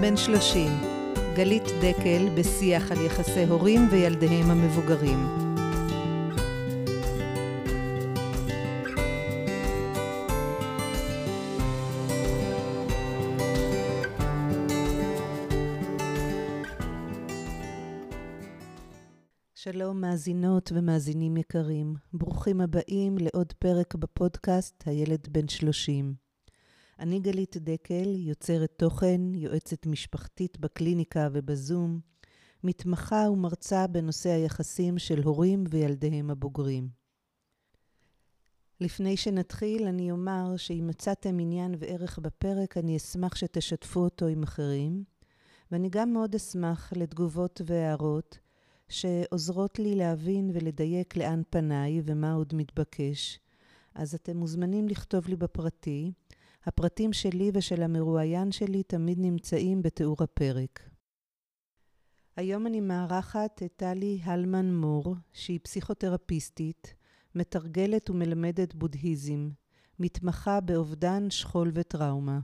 בן 30, גלית דקל בשיח על יחסי הורים וילדיהם המבוגרים. שלום מאזינות ומאזינים יקרים, ברוכים הבאים לעוד פרק בפודקאסט הילד בן 30. אני גלית דקל, יוצרת תוכן, יועצת משפחתית בקליניקה ובזום, מתמחה ומרצה בנושא היחסים של הורים וילדיהם הבוגרים. לפני שנתחיל, אני אומר שאם מצאתם עניין וערך בפרק, אני אשמח שתשתפו אותו עם אחרים, ואני גם מאוד אשמח לתגובות והערות שעוזרות לי להבין ולדייק לאן פניי ומה עוד מתבקש. אז אתם מוזמנים לכתוב לי בפרטי, הפרטים שלי ושל המרואיין שלי תמיד נמצאים בתיאור הפרק. היום אני מארחת את טלי הלמן מור, שהיא פסיכותרפיסטית, מתרגלת ומלמדת בודהיזם, מתמחה באובדן, שכול וטראומה.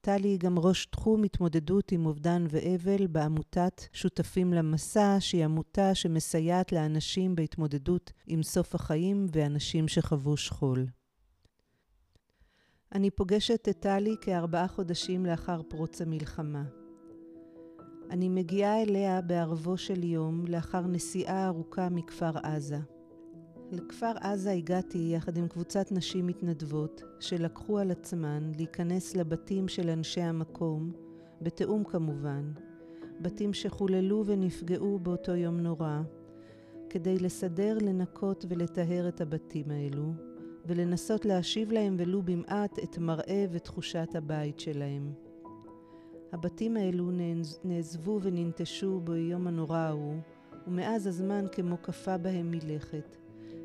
טלי היא גם ראש תחום התמודדות עם אובדן ואבל בעמותת שותפים למסע, שהיא עמותה שמסייעת לאנשים בהתמודדות עם סוף החיים ואנשים שחוו שכול. אני פוגשת את טלי כארבעה חודשים לאחר פרוץ המלחמה. אני מגיעה אליה בערבו של יום לאחר נסיעה ארוכה מכפר עזה. לכפר עזה הגעתי יחד עם קבוצת נשים מתנדבות שלקחו על עצמן להיכנס לבתים של אנשי המקום, בתיאום כמובן, בתים שחוללו ונפגעו באותו יום נורא, כדי לסדר, לנקות ולטהר את הבתים האלו, ולנסות להשיב להם ולו במעט את מראה ותחושת הבית שלהם. הבתים האלו נעזבו וננטשו ביום הנורא ההוא, ומאז הזמן כמו קפא בהם מלכת,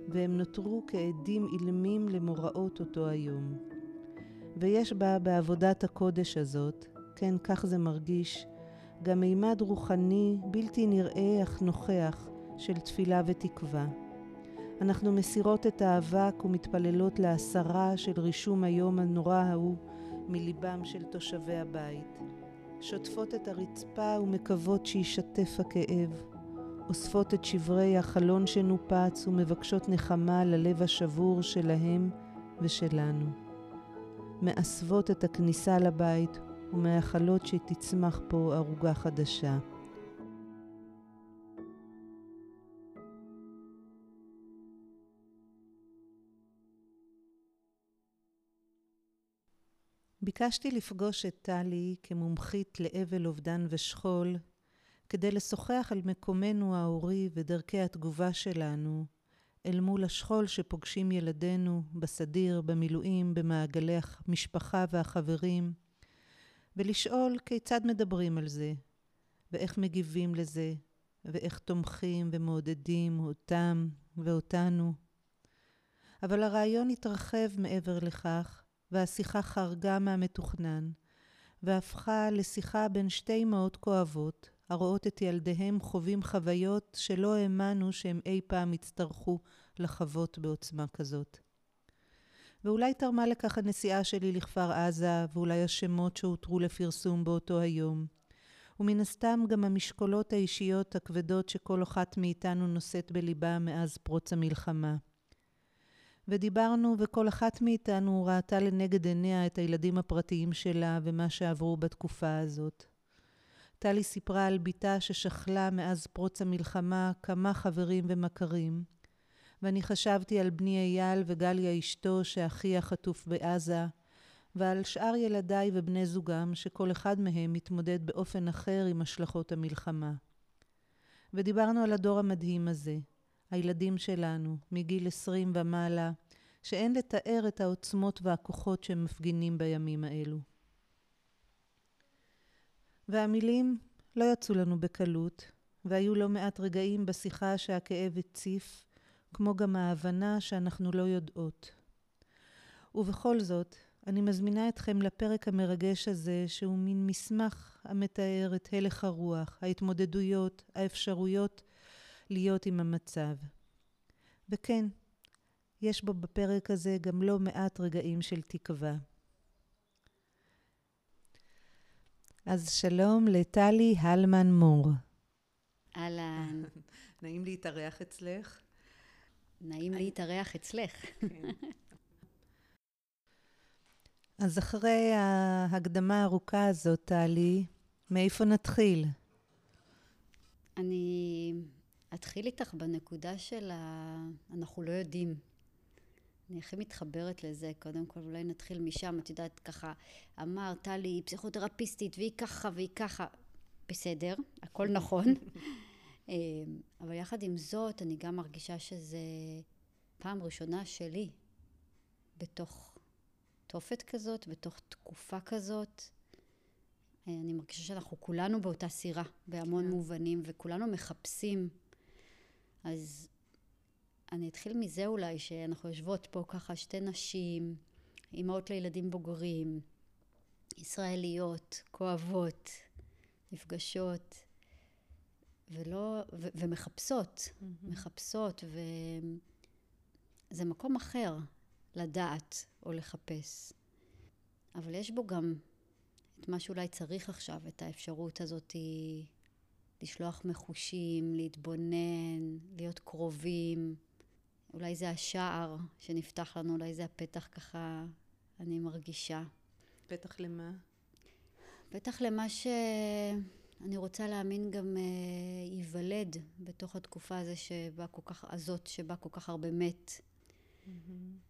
והם נותרו כעדים אילמים למוראות אותו היום. ויש בה בעבודת הקודש הזאת, כן, כך זה מרגיש, גם מימד רוחני בלתי נראה אך נוכח של תפילה ותקווה. אנחנו מסירות את האבק ומתפללות להסרה של רישום היום הנורא ההוא מליבם של תושבי הבית. שוטפות את הרצפה ומקוות שישתף הכאב. אוספות את שברי החלון שנופץ ומבקשות נחמה ללב השבור שלהם ושלנו. מאספות את הכניסה לבית ומאחלות שתצמח פה ערוגה חדשה. ביקשתי לפגוש את טלי כמומחית לאבל, אובדן ושכול, כדי לשוחח על מקומנו ההורי ודרכי התגובה שלנו אל מול השכול שפוגשים ילדינו בסדיר, במילואים, במעגלי המשפחה והחברים, ולשאול כיצד מדברים על זה, ואיך מגיבים לזה, ואיך תומכים ומעודדים אותם ואותנו. אבל הרעיון התרחב מעבר לכך, והשיחה חרגה מהמתוכנן, והפכה לשיחה בין שתי אמהות כואבות, הרואות את ילדיהם חווים חוויות שלא האמנו שהם אי פעם יצטרכו לחוות בעוצמה כזאת. ואולי תרמה לכך הנסיעה שלי לכפר עזה, ואולי השמות שהותרו לפרסום באותו היום. ומן הסתם גם המשקולות האישיות הכבדות שכל אחת מאיתנו נושאת בליבה מאז פרוץ המלחמה. ודיברנו, וכל אחת מאיתנו ראתה לנגד עיניה את הילדים הפרטיים שלה ומה שעברו בתקופה הזאת. טלי סיפרה על בתה ששכלה מאז פרוץ המלחמה כמה חברים ומכרים, ואני חשבתי על בני אייל וגליה אשתו שאחיה חטוף בעזה, ועל שאר ילדיי ובני זוגם שכל אחד מהם מתמודד באופן אחר עם השלכות המלחמה. ודיברנו על הדור המדהים הזה, הילדים שלנו, מגיל עשרים ומעלה, שאין לתאר את העוצמות והכוחות שהם מפגינים בימים האלו. והמילים לא יצאו לנו בקלות, והיו לא מעט רגעים בשיחה שהכאב הציף, כמו גם ההבנה שאנחנו לא יודעות. ובכל זאת, אני מזמינה אתכם לפרק המרגש הזה, שהוא מין מסמך המתאר את הלך הרוח, ההתמודדויות, האפשרויות להיות עם המצב. וכן, יש בו בפרק הזה גם לא מעט רגעים של תקווה. אז שלום לטלי הלמן מור. אהלן. נעים להתארח אצלך. נעים להתארח אצלך. אז אחרי ההקדמה הארוכה הזאת, טלי, מאיפה נתחיל? אני אתחיל איתך בנקודה של ה... אנחנו לא יודעים. אני הכי מתחברת לזה, קודם כל אולי נתחיל משם, את יודעת ככה, אמרת לי, היא פסיכותרפיסטית והיא ככה והיא ככה, בסדר, הכל נכון, אמ, אבל יחד עם זאת אני גם מרגישה שזה פעם ראשונה שלי בתוך תופת כזאת, בתוך תקופה כזאת. אני מרגישה שאנחנו כולנו באותה סירה, בהמון כן. מובנים, וכולנו מחפשים. אז אני אתחיל מזה אולי, שאנחנו יושבות פה ככה שתי נשים, אימהות לילדים בוגרים, ישראליות, כואבות, נפגשות, ולא, ו, ומחפשות, mm-hmm. מחפשות, וזה מקום אחר לדעת או לחפש. אבל יש בו גם את מה שאולי צריך עכשיו, את האפשרות הזאת לשלוח מחושים, להתבונן, להיות קרובים. אולי זה השער שנפתח לנו, אולי זה הפתח ככה, אני מרגישה. פתח למה? פתח למה שאני רוצה להאמין גם אה, ייוולד בתוך התקופה הזו שבה כל כך, הזאת, שבה כל כך הרבה מת. Mm-hmm.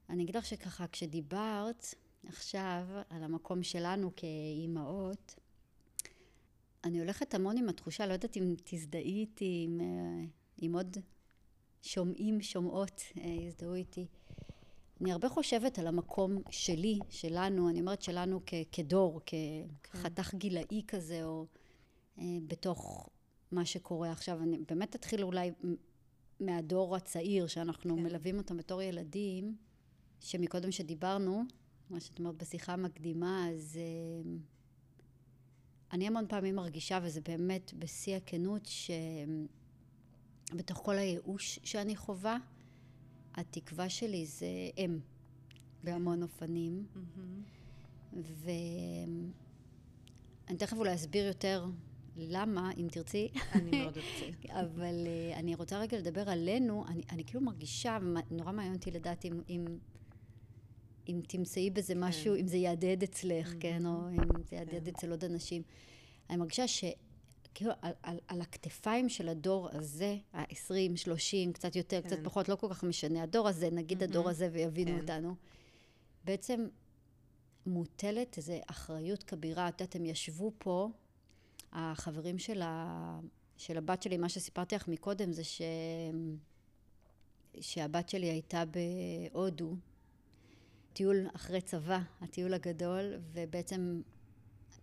אני אגיד לך שככה, כשדיברת עכשיו על המקום שלנו כאימהות, אני הולכת המון עם התחושה, לא יודעת אם תזדהי איתי, עם, אה, עם עוד שומעים, שומעות, אה, יזדהו איתי. אני הרבה חושבת על המקום שלי, שלנו, אני אומרת שלנו כ- כדור, כחתך כן. גילאי כזה, או אה, בתוך מה שקורה עכשיו. אני באמת אתחיל אולי מהדור הצעיר, שאנחנו כן. מלווים אותם בתור ילדים, שמקודם שדיברנו, מה שאת אומרת בשיחה המקדימה, אז אה, אני המון פעמים מרגישה, וזה באמת בשיא הכנות, ש... בתוך כל הייאוש שאני חווה, התקווה שלי זה אם, בהמון אופנים. Mm-hmm. ואני תכף אולי אסביר יותר למה, אם תרצי. אני מאוד ארצה. אבל uh, אני רוצה רגע לדבר עלינו, אני, אני כאילו מרגישה, נורא מעניין אותי לדעת אם, אם, אם תמצאי בזה כן. משהו, אם זה יהדהד אצלך, mm-hmm. כן, או אם זה יהדהד כן. אצל עוד אנשים. אני מרגישה ש... כאילו על, על, על הכתפיים של הדור הזה, ה-20, 30, קצת יותר, כן. קצת פחות, לא כל כך משנה, הדור הזה, נגיד mm-hmm. הדור הזה ויבינו כן. אותנו, בעצם מוטלת איזו אחריות כבירה. את יודעת, הם ישבו פה, החברים של, ה, של הבת שלי, מה שסיפרתי לך מקודם זה ש, שהבת שלי הייתה בהודו, טיול אחרי צבא, הטיול הגדול, ובעצם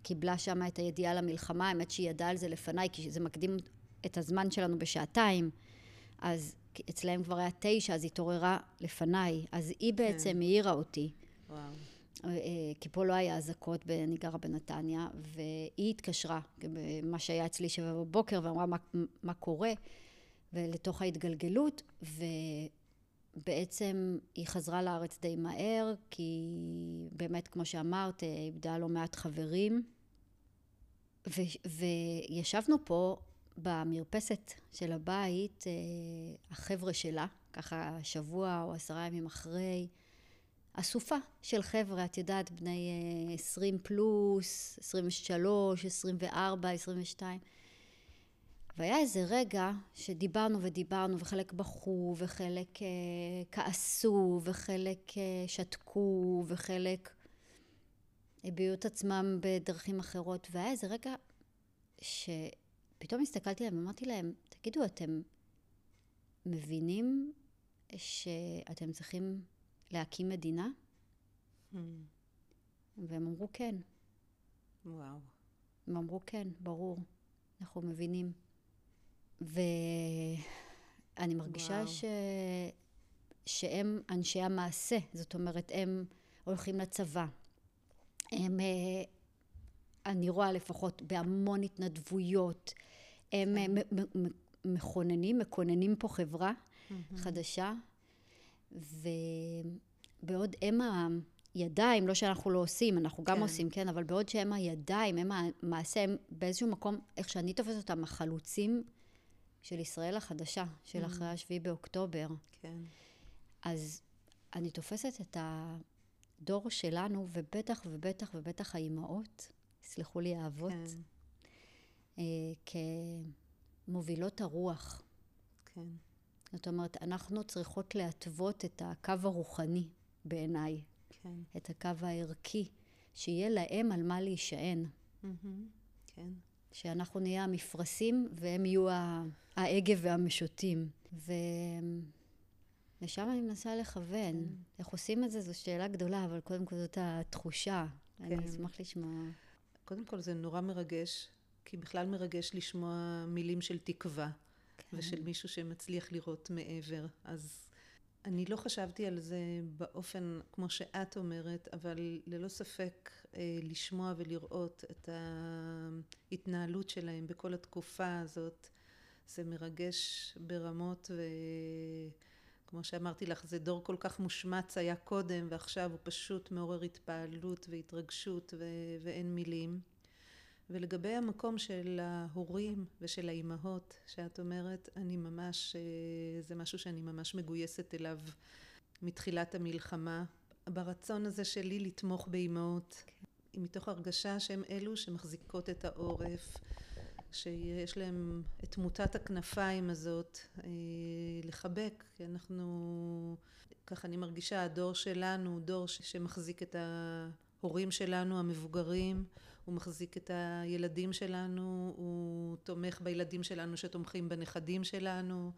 קיבלה שם את הידיעה למלחמה, האמת שהיא ידעה על זה לפניי, כי זה מקדים את הזמן שלנו בשעתיים, אז אצלהם כבר היה תשע, אז היא התעוררה לפניי, אז היא כן. בעצם כן. העירה אותי. וואו. אה, אה, כי פה לא היה אזעקות, אני גרה בנתניה, והיא התקשרה, מה שהיה אצלי שבע בבוקר, ואמרה מה, מה קורה, ולתוך ההתגלגלות, ובעצם היא חזרה לארץ די מהר, כי באמת, כמו שאמרת, איבדה לא מעט חברים. ו- וישבנו פה במרפסת של הבית, אה, החבר'ה שלה, ככה שבוע או עשרה ימים אחרי, אסופה של חבר'ה, את יודעת, בני 20 אה, פלוס, 23, 24, 22. והיה איזה רגע שדיברנו ודיברנו, וחלק בכו, וחלק אה, כעסו, וחלק אה, שתקו, וחלק הביעו את עצמם בדרכים אחרות, והיה איזה רגע שפתאום הסתכלתי עליהם ואמרתי להם, תגידו, אתם מבינים שאתם צריכים להקים מדינה? Hmm. והם אמרו כן. וואו. הם אמרו כן, ברור, אנחנו מבינים. ואני מרגישה ש... שהם אנשי המעשה, זאת אומרת, הם הולכים לצבא, הם, אה, אני רואה לפחות בהמון התנדבויות, הם כן. מכוננים, מכוננים פה חברה חדשה, ובעוד הם הידיים, לא שאנחנו לא עושים, אנחנו גם כן. עושים, כן, אבל בעוד שהם הידיים, הם המעשה, הם באיזשהו מקום, איך שאני תופסת אותם, החלוצים של ישראל החדשה, של Mm. אחרי השביעי באוקטובר. כן. אז אני תופסת את הדור שלנו, ובטח ובטח ובטח האימהות, סלחו לי האבות, כן. אה, כמובילות הרוח. כן. זאת אומרת, אנחנו צריכות להתוות את הקו הרוחני בעיניי, כן. את הקו הערכי, שיהיה להם על מה להישען. מהמם. כן. שאנחנו נהיה המפרשים והם יהיו ההגה והמשוטים. ולשם אני מנסה לכוון. איך עושים את זה זו שאלה גדולה, אבל קודם כל זאת התחושה. אני כן. אשמח לשמוע. קודם כל זה נורא מרגש, כי בכלל מרגש לשמוע מילים של תקווה, כן. ושל מישהו שמצליח לראות מעבר. אז אני לא חשבתי על זה באופן כמו שאת אומרת, אבל ללא ספק אה, לשמוע ולראות את ההתנהלות שלהם בכל התקופה הזאת, זה מרגש ברמות ו... כמו שאמרתי לך, זה דור כל כך מושמץ היה קודם, ועכשיו הוא פשוט מעורר התפעלות והתרגשות ו- ואין מילים. ולגבי המקום של ההורים ושל האימהות, שאת אומרת, אני ממש, אה, זה משהו שאני ממש מגויסת אליו מתחילת המלחמה. ברצון הזה שלי לתמוך באימהות, מתוך הרגשה שהן אלו שמחזיקות את העורף, שיש להם את מוטת הכנפיים הזאת אה, לחבק, כי אנחנו, ככה אני מרגישה, הדור שלנו הוא דור שמחזיק את ההורים שלנו המבוגרים, הוא מחזיק את הילדים שלנו, הוא תומך בילדים שלנו שתומכים בנכדים שלנו,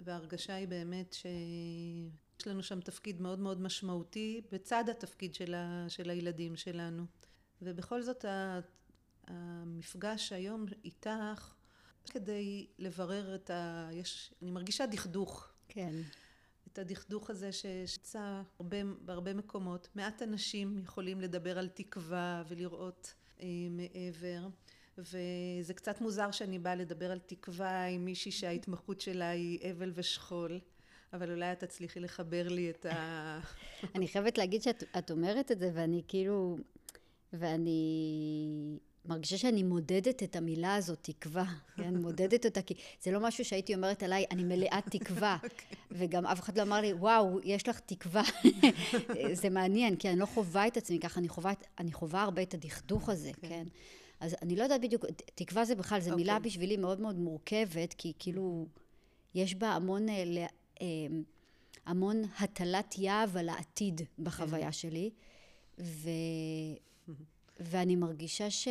וההרגשה היא באמת שיש לנו שם תפקיד מאוד מאוד משמעותי בצד התפקיד של, ה, של הילדים שלנו. ובכל זאת המפגש היום איתך כדי לברר את ה... יש... אני מרגישה דכדוך. כן. את הדכדוך הזה שיצא הרבה, בהרבה מקומות. מעט אנשים יכולים לדבר על תקווה ולראות מעבר. וזה קצת מוזר שאני באה לדבר על תקווה עם מישהי שההתמחות שלה היא אבל ושכול. אבל אולי את תצליחי לחבר לי את ה... אני חייבת להגיד שאת את אומרת את זה, ואני כאילו... ואני מרגישה שאני מודדת את המילה הזאת, תקווה. כן, מודדת אותה, כי זה לא משהו שהייתי אומרת עליי, אני מלאת תקווה. וגם אף אחד לא אמר לי, וואו, יש לך תקווה. זה מעניין, כי אני לא חווה את עצמי ככה, אני חווה, אני חווה הרבה את הדכדוך הזה, כן. אז אני לא יודעת בדיוק, תקווה זה בכלל, זו מילה אוקיי. בשבילי מאוד מאוד מורכבת, כי כאילו, יש בה המון, אה, אה, המון הטלת יהב על העתיד בחוויה שלי, ו... ואני מרגישה ש...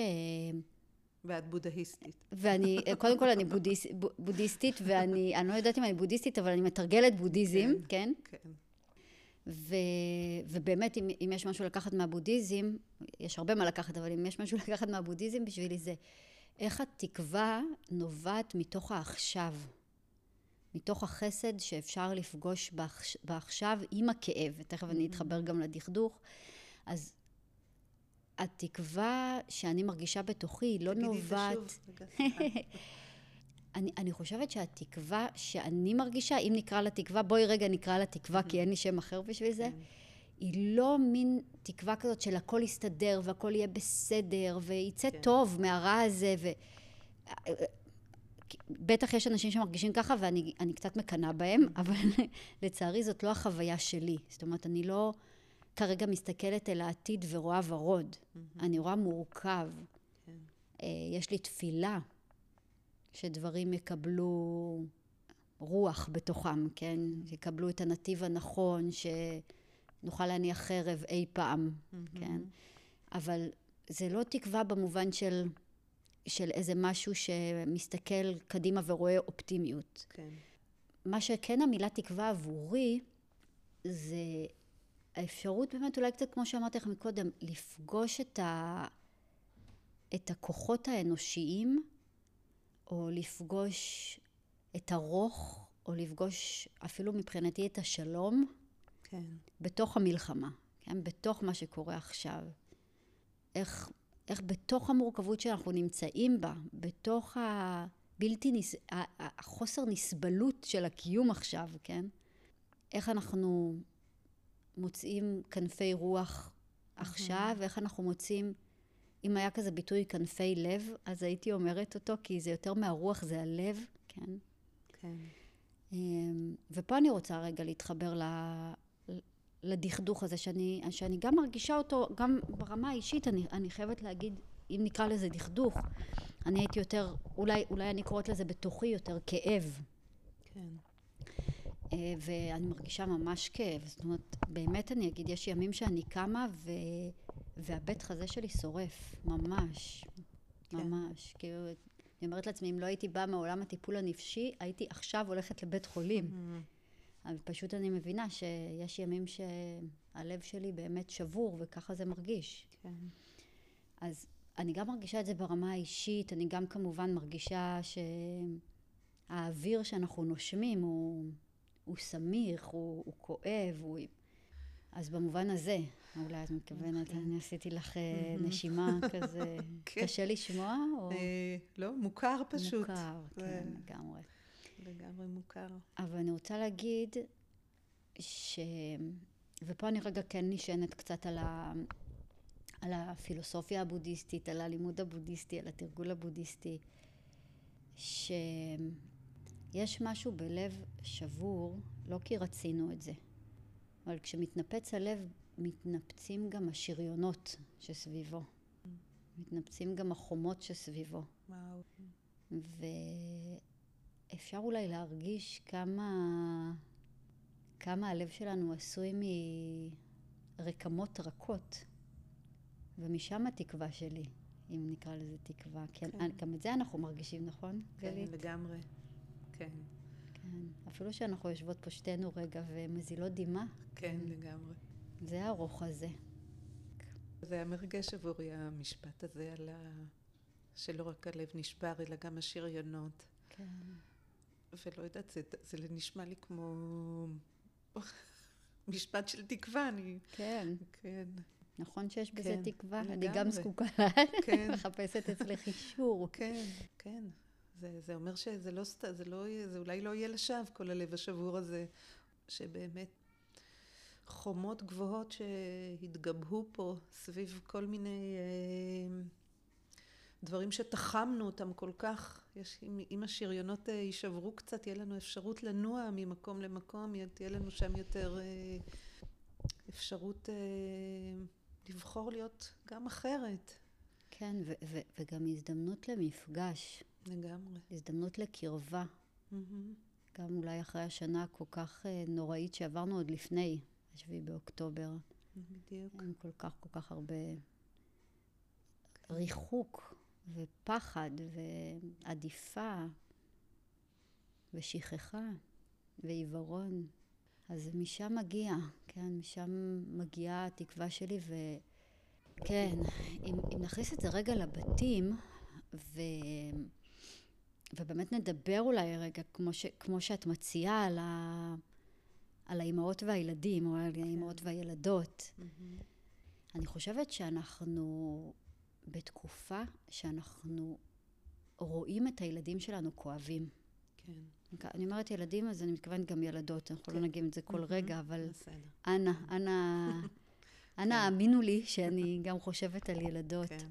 ואת בודהיסטית. ואני, קודם כל אני בודהיס, ב- בודהיסטית, ואני, אני לא יודעת אם אני בודהיסטית, אבל אני מתרגלת בודהיזם, כן? כן. ו, ובאמת, אם, אם יש משהו לקחת מהבודהיזם, יש הרבה מה לקחת, אבל אם יש משהו לקחת מהבודהיזם בשבילי זה איך התקווה נובעת מתוך העכשיו. מתוך החסד שאפשר לפגוש בעכש, בעכשיו עם הכאב, ותכף אני אתחבר גם לדכדוך. אז התקווה שאני מרגישה בתוכי היא לא תגידי את זה נובעת... שוב. אני, אני חושבת שהתקווה שאני מרגישה, אם נקרא לה תקווה, בואי רגע נקרא לה תקווה, כי אין לי שם אחר בשביל זה, היא לא מין תקווה כזאת של הכל יסתדר והכל יהיה בסדר, ויצא כן. טוב מהרע הזה, ו... בטח יש אנשים שמרגישים ככה, ואני אני קצת מקנאה בהם, אבל לצערי זאת לא החוויה שלי. זאת אומרת, אני לא כרגע מסתכלת אל העתיד ורואה ורוד. אני רואה מורכב. כן. אה, יש לי תפילה שדברים יקבלו רוח בתוכם, כן? יקבלו את הנתיב הנכון, שנוכל להניח חרב אי פעם, כן? אבל זה לא תקווה במובן של, של איזה משהו שמסתכל קדימה ורואה אופטימיות. כן. מה שכן המילה תקווה עבורי, זה האפשרות באמת, אולי קצת כמו שאמרתי לך מקודם, לפגוש את, ה... את הכוחות האנושיים, או לפגוש את הרוך, או לפגוש אפילו מבחינתי את השלום, כן. בתוך המלחמה, כן? בתוך מה שקורה עכשיו. איך, איך בתוך המורכבות שאנחנו נמצאים בה, בתוך הבלתי נס... החוסר נסבלות של הקיום עכשיו, כן? איך אנחנו מוצאים כנפי רוח עכשיו, ואיך אנחנו מוצאים, אם היה כזה ביטוי כנפי לב, אז הייתי אומרת אותו, כי זה יותר מהרוח, זה הלב, כן? כן. אמ, ופה אני רוצה רגע להתחבר ל... לדכדוך הזה, שאני, שאני גם מרגישה אותו, גם ברמה האישית, אני, אני חייבת להגיד, אם נקרא לזה דכדוך, אני הייתי יותר, אולי, אולי אני קוראת לזה בתוכי יותר כאב. כן. אה, ואני מרגישה ממש כאב. זאת אומרת, באמת אני אגיד, יש ימים שאני קמה ו... והבית חזה שלי שורף, ממש. כן. ממש. כאילו, אני אומרת לעצמי, אם לא הייתי באה מעולם הטיפול הנפשי, הייתי עכשיו הולכת לבית חולים. Mm-hmm. אבל פשוט אני מבינה שיש ימים שהלב שלי באמת שבור, וככה זה מרגיש. כן. אז אני גם מרגישה את זה ברמה האישית, אני גם כמובן מרגישה שהאוויר שאנחנו נושמים הוא, הוא סמיך, הוא, הוא כואב, הוא... אז במובן הזה, אולי את מתכוונת, אוקיי. אני עשיתי לך אה, נשימה כזה, כן. קשה לשמוע? או... אה, לא, מוכר פשוט. מוכר, זה- כן, לגמרי. לגמרי מוכר. אבל אני רוצה להגיד ש... ופה אני רגע כן נשענת קצת על, ה... על הפילוסופיה הבודהיסטית, על הלימוד הבודהיסטי, על התרגול הבודהיסטי, שיש משהו בלב שבור, לא כי רצינו את זה, אבל כשמתנפץ הלב, מתנפצים גם השריונות שסביבו. מתנפצים גם החומות שסביבו. וואו. ואפשר אולי להרגיש כמה, כמה הלב שלנו עשוי מרקמות רכות, ומשם התקווה שלי, אם נקרא לזה תקווה. כן. כן. כן. גם את זה אנחנו מרגישים, נכון, כן, גלית? לגמרי. כן. כן. אפילו שאנחנו יושבות פה שתינו רגע ומזילות דמעה, כן, לגמרי. זה הרוך הזה. זה היה מרגש עבורי המשפט הזה על ה... שלא רק הלב נשבר, אלא גם השריונות. כן. ולא יודעת, זה, זה נשמע לי כמו משפט של תקווה, אני... כן. כן, נכון שיש בזה כן, תקווה? אני. גם זקוקה. כן. מחפשת אצלך אישור. כן, כן. זה, זה אומר שזה לא. זה לא... זה אולי לא יהיה לשווא, כל הלב השבור הזה, שבאמת חומות גבוהות שהתגבהו פה סביב כל מיני אה, דברים שתחמנו אותם כל כך. יש, אם, אם השריונות אה, יישברו קצת, תהיה לנו אפשרות לנוע ממקום למקום, תהיה לנו שם יותר אה, אפשרות אה, לבחור להיות גם אחרת. כן, ו- ו- וגם הזדמנות למפגש, לגמרי. הזדמנות לקרבה. מהמם. גם אולי אחרי השנה הכל כך אה, נוראית שעברנו עוד לפני, השביעי באוקטובר. בדיוק. עם כל כך כל כך הרבה ריחוק ופחד ועדיפה ושכחה ועיוורון. אז משם מגיע, כן, משם מגיעה התקווה שלי, וכן, אם, אם נכניס את זה רגע לבתים, ו... ובאמת נדבר אולי רגע, כמו, ש... כמו שאת מציעה, על, ה... על האימהות והילדים, או על האימהות והילדות. מהמם. אני חושבת שאנחנו בתקופה שאנחנו רואים את הילדים שלנו כואבים. כן. אני אומרת ילדים, אז אני מתכוונת גם ילדות, אנחנו לא כן. נגיד את זה כל מהמם. רגע, אבל. אנא, אנא, אנא האמינו לי שאני גם חושבת על ילדות. כן.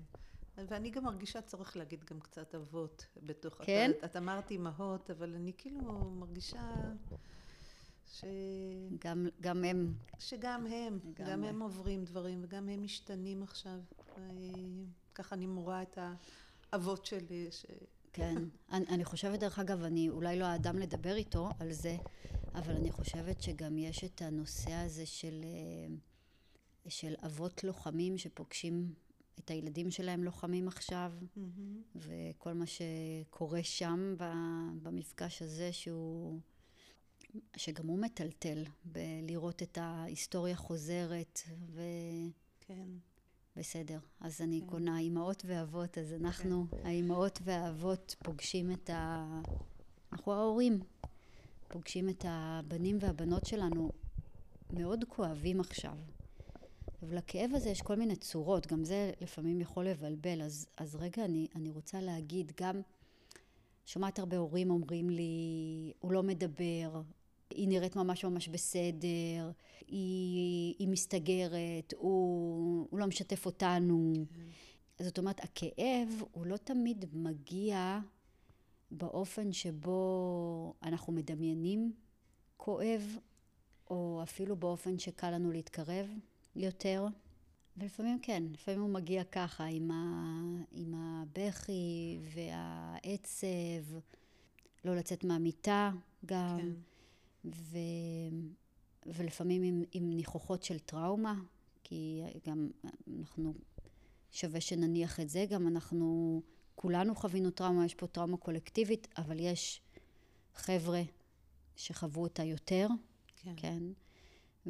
ואני גם מרגישה צורך להגיד גם קצת אבות בתוך... כן? את, את אמרת אימהות, אבל אני כאילו מרגישה ש... גם, גם הם, שגם הם, לגמרי. גם הם עוברים דברים, וגם הם משתנים עכשיו. אה, ככה אני רואה את האבות שלי, ש... כן. אני, אני חושבת, דרך אגב, אני אולי לא האדם לדבר איתו על זה, אבל אני חושבת שגם יש את הנושא הזה של, אה, של אבות לוחמים שפוגשים את הילדים שלהם לוחמים עכשיו, מהמם. וכל מה שקורה שם במפגש הזה, שהוא... שגם הוא מטלטל בלראות את ההיסטוריה חוזרת, כן. ובסדר. אז אני כן. קונה אימהות ואבות, אז אנחנו, האימהות והאבות, פוגשים את ה... אנחנו ההורים, פוגשים את הבנים והבנות שלנו מאוד כואבים עכשיו. ולכאב הזה יש כל מיני צורות, גם זה לפעמים יכול לבלבל. אז, אז רגע, אני, אני רוצה להגיד, גם שומעת הרבה הורים אומרים לי, הוא לא מדבר, היא נראית ממש ממש בסדר, היא, היא מסתגרת, הוא, הוא לא משתף אותנו. כן. זאת אומרת, הכאב הוא לא תמיד מגיע באופן שבו אנחנו מדמיינים כואב, או אפילו באופן שקל לנו להתקרב יותר. ולפעמים כן, לפעמים הוא מגיע ככה, עם, ה, עם הבכי והעצב, לא לצאת מהמיטה גם, כן. ו, ולפעמים עם, עם ניחוחות של טראומה, כי גם אנחנו, שווה שנניח את זה, גם אנחנו כולנו חווינו טראומה, יש פה טראומה קולקטיבית, אבל יש חבר'ה שחוו אותה יותר, כן. כן?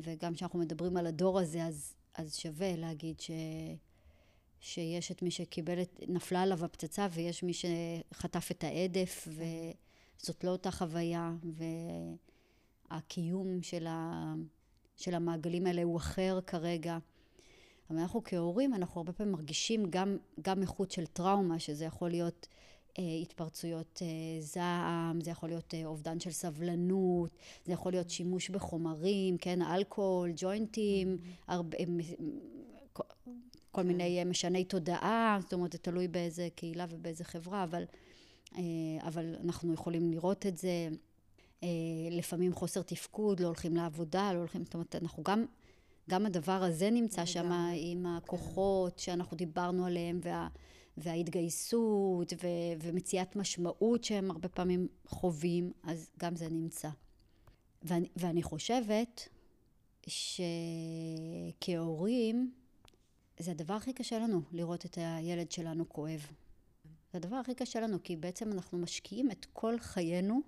וגם כשאנחנו מדברים על הדור הזה, אז, אז שווה להגיד ש, שיש את מי שקיבל את, נפלה עליו הפצצה, ויש מי שחטף את ההדף. וזאת לא אותה חוויה, והקיום של, ה, של המעגלים האלה הוא אחר כרגע. אבל אנחנו כהורים, אנחנו הרבה פעמים מרגישים גם, גם איכות של טראומה, שזה יכול להיות התפרצויות אה, זעם, זה יכול להיות אה, אובדן של סבלנות, זה יכול להיות שימוש בחומרים, כן, אלכוהול, ג'וינטים, mm-hmm. הרבה, כל, כל כן. מיני אה, משני תודעה, זאת אומרת, זה תלוי באיזה קהילה ובאיזה חברה, אבל, אה, אבל אנחנו יכולים לראות את זה. אה, לפעמים חוסר תפקוד, לא הולכים לעבודה, לא הולכים, זאת אומרת, אנחנו גם גם הדבר הזה נמצא שם עם הכוחות. שאנחנו דיברנו עליהם, וה, וההתגייסות, ו, ומציאת משמעות שהם הרבה פעמים חווים, אז גם זה נמצא. ואני, ואני חושבת שכהורים, זה הדבר הכי קשה לנו, לראות את הילד שלנו כואב. זה הדבר הכי קשה לנו, כי בעצם אנחנו משקיעים את כל חיינו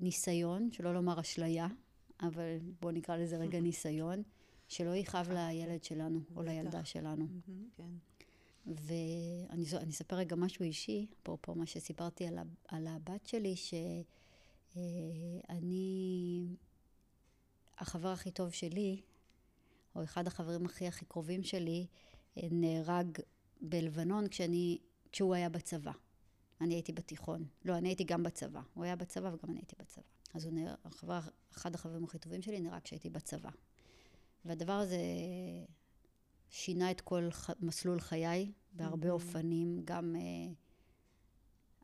בניסיון, שלא לומר אשליה, אבל בואו נקרא לזה רגע ניסיון, שלא יכאב לילד שלנו או לילדה שלנו. כן. ואני אספר רגע משהו אישי, אפרופו מה שסיפרתי על, על הבת שלי, שאני, החבר הכי טוב שלי, או אחד החברים הכי הכי קרובים שלי, נהרג בלבנון כשאני, כשהוא היה בצבא. אני הייתי בתיכון. לא, אני הייתי גם בצבא. הוא היה בצבא וגם אני הייתי בצבא. אז הוא החבר, אחד החברים הכי טובים שלי נראה כשהייתי בצבא. והדבר הזה שינה את כל ח, מסלול חיי בהרבה mm-hmm. אופנים. גם uh,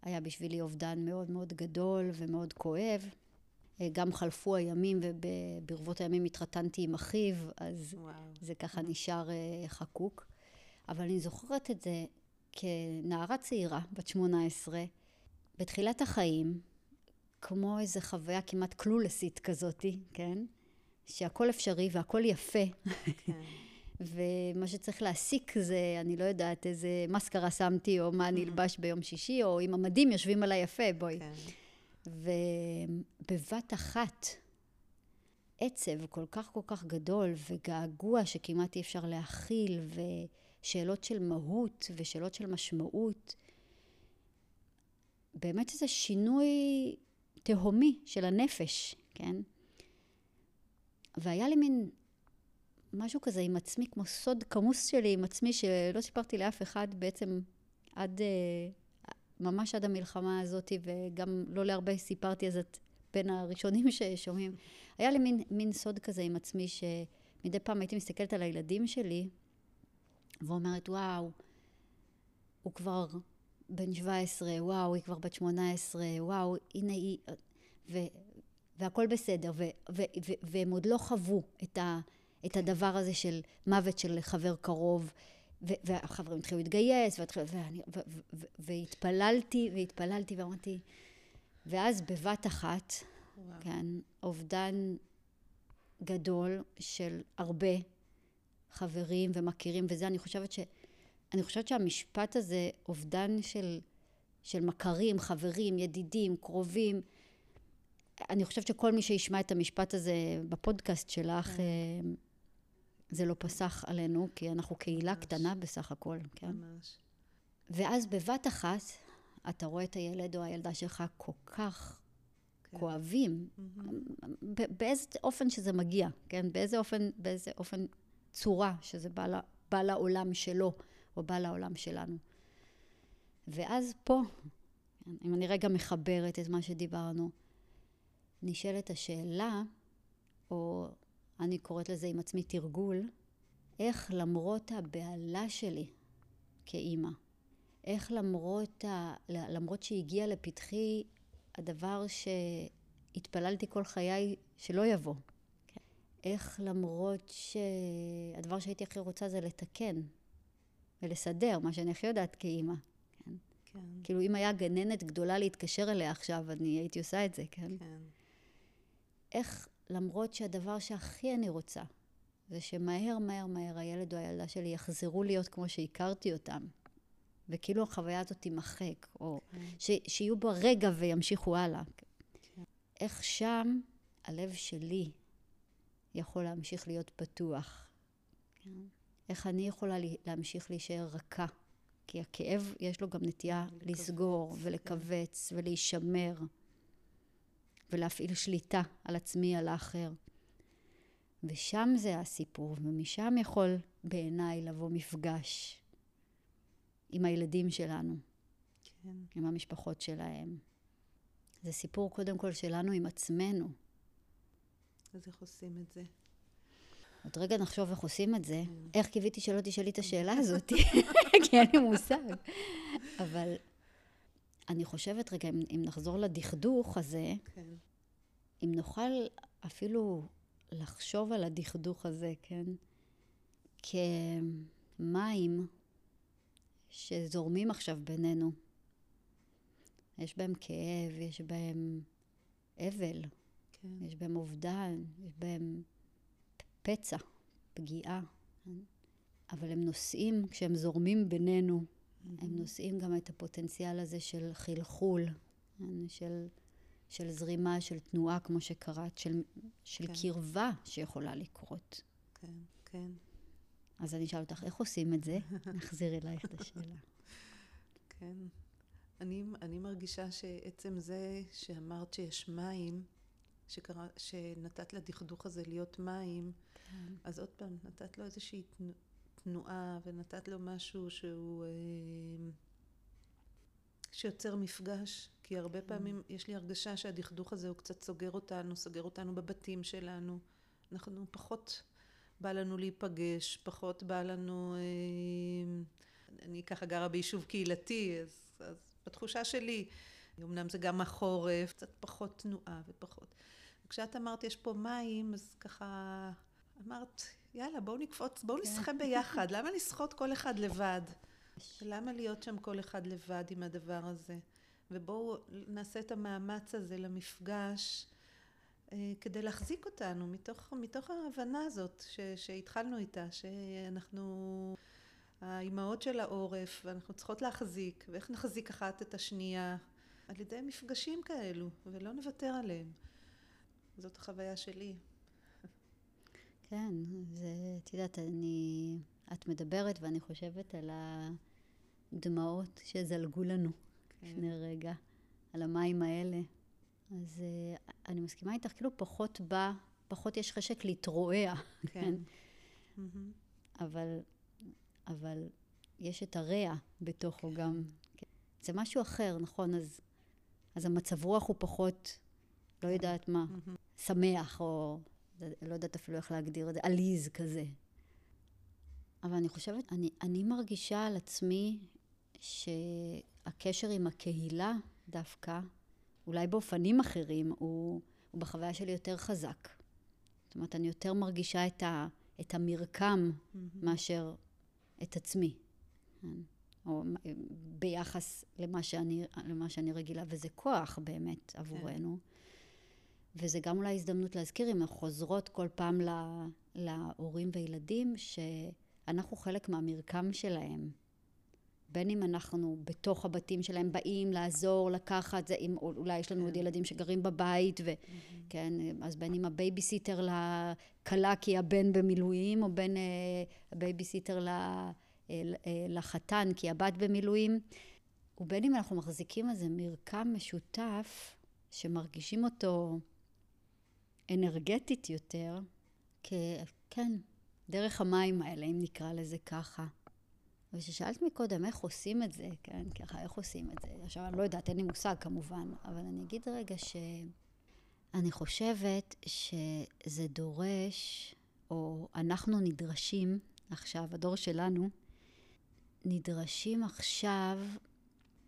היה בשבילי אובדן מאוד מאוד גדול ומאוד כואב. Uh, גם חלפו הימים, וברבות הימים התחתנתי עם אחיו, אז וואו. זה ככה נשאר uh, חקוק. אבל אני זוכרת את זה כנערה צעירה, בת 18, בתחילת החיים, כמו איזו חוויה כמעט קלולסית כזאתי, כן? שהכל אפשרי והכל יפה. כן. ומה שצריך להסיק זה, אני לא יודעת, איזה מסקרה שמתי, או מה אני mm. אלבש ביום שישי, או אם המדים יושבים עליי יפה, בואי. כן. ובבת אחת, עצב כל כך כל כך גדול, וגעגוע שכמעט אי אפשר להכיל, ושאלות של מהות, ושאלות של משמעות. באמת איזה שינוי תהומי של הנפש, כן? והיה לי מין משהו כזה עם עצמי, כמו סוד כמוס שלי עם עצמי, שלא סיפרתי לאף אחד בעצם עד, אה, ממש עד המלחמה הזאת, וגם לא להרבה סיפרתי, אז את בין הראשונים ששומעים. היה לי מין, מין סוד כזה עם עצמי, שמדי פעם הייתי מסתכלת על הילדים שלי, ואומרת, וואו, הוא כבר בן 17, וואו, היא כבר בת 18, וואו, הנה היא... ו, והכל בסדר, ו, ו, ו, והם עוד לא חוו את, ה, את הדבר הזה של מוות של חבר קרוב, ו, והחברים התחילו להתגייס, והתחיל, ואני, ו, ו, ו, והתפללתי, והתפללתי, ואמרתי... ואז בבת אחת, וואו. כן, אובדן גדול של הרבה חברים ומכירים, וזה, אני חושבת ש... אני חושבת שהמשפט הזה, אובדן של, של מכרים, חברים, ידידים, קרובים, אני חושבת שכל מי שישמע את המשפט הזה בפודקאסט שלך, כן. זה לא פסח עלינו, כי אנחנו קהילה ממש. קטנה בסך הכל, כן? ממש. ואז בבת אחת, אתה רואה את הילד או הילדה שלך כל כך כן. כואבים, mm-hmm. באיזה אופן שזה מגיע, כן? באיזה אופן, באיזה אופן צורה שזה בא, בא לעולם שלו. או בא לעולם שלנו. ואז פה, אם אני רגע מחברת את מה שדיברנו, נשאלת השאלה, או אני קוראת לזה עם עצמי תרגול, איך למרות הבהלה שלי כאימא, איך למרות, ה... למרות שהגיע לפתחי הדבר שהתפללתי כל חיי שלא יבוא, כן? איך למרות שהדבר שהייתי הכי רוצה זה לתקן ולסדר, מה שאני הכי יודעת כאימא. כן? כן. כאילו אם היה גננת גדולה להתקשר אליה עכשיו, אני הייתי עושה את זה, כן? כן. איך למרות שהדבר שהכי אני רוצה, זה שמהר מהר מהר הילד או הילדה שלי יחזרו להיות כמו שהכרתי אותם, וכאילו החוויה הזאת תימחק, או כן. ש, שיהיו בה רגע וימשיכו הלאה. כן. איך שם הלב שלי יכול להמשיך להיות פתוח. כן. איך אני יכולה להמשיך להישאר רכה. כי הכאב, יש לו גם נטייה לסגור כן. ולכווץ ולהישמר ולהפעיל שליטה על עצמי, על האחר. ושם זה הסיפור, ומשם יכול בעיניי לבוא מפגש עם הילדים שלנו, כן. עם המשפחות שלהם. זה סיפור קודם כל שלנו עם עצמנו. אז איך עושים את זה? עוד רגע נחשוב איך עושים את זה. כן. איך קיוויתי שלא תשאלי את השאלה הזאת, כי אין לי מושג. אבל אני חושבת רגע, אם, אם נחזור לדכדוך הזה, כן. אם נוכל אפילו לחשוב על הדכדוך הזה, כן? כמים שזורמים עכשיו בינינו. יש בהם כאב, יש בהם אבל, כן. יש בהם אובדן, יש בהם פצע, פגיעה. כן? אבל הם נושאים, כשהם זורמים בינינו, mm-hmm. הם נושאים גם את הפוטנציאל הזה של חלחול, כן? של... של זרימה, של תנועה, כמו שקראת, של, של כן. קרבה שיכולה לקרות. כן, כן. אז אני אשאל אותך, איך עושים את זה? נחזיר אלייך את השאלה. כן. אני, אני מרגישה שעצם זה שאמרת שיש מים, שקרא, שנתת לדכדוך הזה להיות מים, כן. אז עוד פעם, נתת לו איזושהי תנועה ונתת לו משהו שהוא... אה, שיוצר מפגש, כי הרבה כן. פעמים יש לי הרגשה שהדכדוך הזה הוא קצת סוגר אותנו, סוגר אותנו בבתים שלנו. אנחנו פחות בא לנו להיפגש, פחות בא לנו... אה, אני ככה גרה ביישוב קהילתי, אז, אז בתחושה שלי, אמנם זה גם החורף, קצת פחות תנועה ופחות. כשאת אמרת יש פה מים, אז ככה אמרת, יאללה, בואו נקפוץ, בואו כן. נשחה ביחד, למה לשחות כל אחד לבד? למה להיות שם כל אחד לבד עם הדבר הזה? ובואו נעשה את המאמץ הזה למפגש אה, כדי להחזיק אותנו מתוך, מתוך ההבנה הזאת ש, שהתחלנו איתה, שאנחנו האימהות של העורף ואנחנו צריכות להחזיק, ואיך נחזיק אחת את השנייה על ידי מפגשים כאלו, ולא נוותר עליהם. זאת החוויה שלי. כן, זה, את יודעת, אני, את מדברת ואני חושבת על הדמעות שזלגו לנו כן. לפני רגע, על המים האלה. אז uh, אני מסכימה איתך, כאילו פחות בא, פחות יש חשק להתרועע, כן. כן? Mm-hmm. אבל, אבל יש את הרע בתוכו כן. גם. כן. זה משהו אחר, נכון? אז, אז המצב רוח הוא פחות, לא כן. יודעת מה, mm-hmm. שמח, או לא יודעת אפילו איך להגדיר את זה, עליז כזה. אבל אני חושבת, אני, אני מרגישה על עצמי שהקשר עם הקהילה דווקא, אולי באופנים אחרים, הוא, הוא בחוויה שלי יותר חזק. זאת אומרת, אני יותר מרגישה את, ה, את המרקם mm-hmm. מאשר את עצמי. כן? או ביחס למה שאני, למה שאני רגילה, וזה כוח באמת עבורנו. כן. וזה גם אולי הזדמנות להזכיר, אם אנחנו חוזרות כל פעם להורים וילדים, שאנחנו חלק מהמרקם שלהם. בין אם אנחנו בתוך הבתים שלהם באים לעזור, לקחת, זה, אם אולי יש לנו כן. עוד ילדים שגרים בבית, וכן, mm-hmm. אז בין אם הבייביסיטר לכלה כי הבן במילואים, או בין אה, הבייביסיטר ל, אה, אה, לחתן כי הבת במילואים, ובין אם אנחנו מחזיקים איזה מרקם משותף, שמרגישים אותו אנרגטית יותר, כן, דרך המים האלה, אם נקרא לזה ככה. וכששאלת מקודם איך עושים את זה, כן, ככה, איך עושים את זה? עכשיו, אני לא יודעת, אין לי מושג כמובן, אבל אני אגיד רגע אני חושבת שזה דורש, או אנחנו נדרשים עכשיו, הדור שלנו, נדרשים עכשיו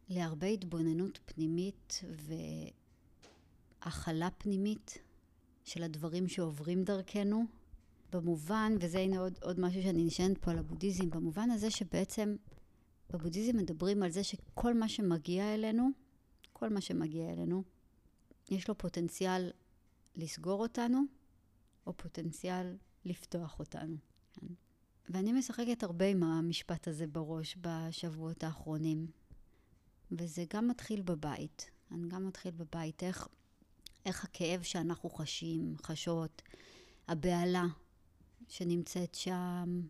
להרבה התבוננות פנימית והכלה פנימית של הדברים שעוברים דרכנו. במובן, וזה הנה עוד, עוד משהו שאני נשענת פה על הבודהיזם, במובן הזה שבעצם בבודהיזם מדברים על זה שכל מה שמגיע אלינו, כל מה שמגיע אלינו, יש לו פוטנציאל לסגור אותנו, או פוטנציאל לפתוח אותנו. כן? ואני משחקת הרבה עם המשפט הזה בראש בשבועות האחרונים. וזה גם מתחיל בבית. אני גם מתחיל בבית. איך, איך הכאב שאנחנו חשים, חשות, הבהלה שנמצאת שם,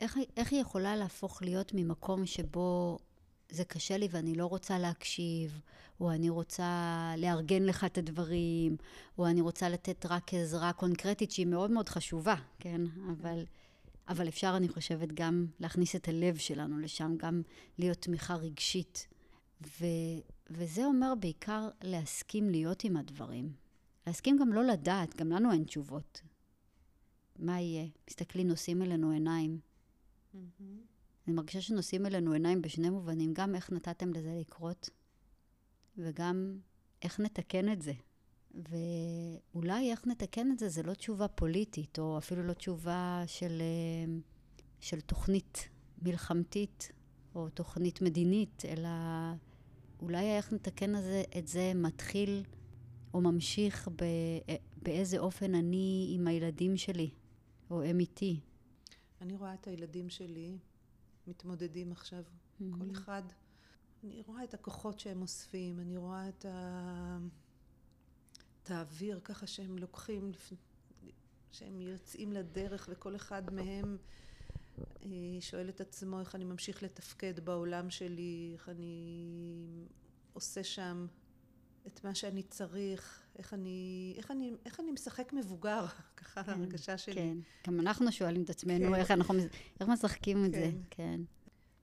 איך, איך היא יכולה להפוך להיות ממקום שבו זה קשה לי ואני לא רוצה להקשיב, או אני רוצה לארגן לך את הדברים, או אני רוצה לתת רק עזרה קונקרטית שהיא מאוד מאוד חשובה, כן? אבל, אבל אפשר, אני חושבת, גם להכניס את הלב שלנו לשם, גם להיות תמיכה רגשית. ו, וזה אומר בעיקר להסכים להיות עם הדברים. להסכים גם לא לדעת, גם לנו אין תשובות. מה יהיה? מסתכלים, נושאים אלינו עיניים. Mm-hmm. אני מרגישה שנושאים אלינו עיניים בשני מובנים, גם איך נתתם לזה לקרות, וגם איך נתקן את זה. ואולי איך נתקן את זה, זה לא תשובה פוליטית, או אפילו לא תשובה של, אה, של תוכנית מלחמתית, או תוכנית מדינית, אלא אולי איך נתקן את זה, את זה מתחיל או ממשיך ב, באיזה אופן אני עם הילדים שלי, או הם איתי. אני רואה את הילדים שלי מתמודדים עכשיו, mm-hmm. כל אחד. אני רואה את הכוחות שהם אוספים, אני רואה את, ה... את האוויר ככה שהם לוקחים, שהם יוצאים לדרך וכל אחד מהם אה, שואל את עצמו איך אני ממשיך לתפקד בעולם שלי, איך אני עושה שם את מה שאני צריך, איך אני, איך אני, איך אני משחק מבוגר, ככה כן, ההרגשה שלי. כן, גם אנחנו שואלים את עצמנו כן. איך אנחנו, איך משחקים כן. את זה, כן. כן.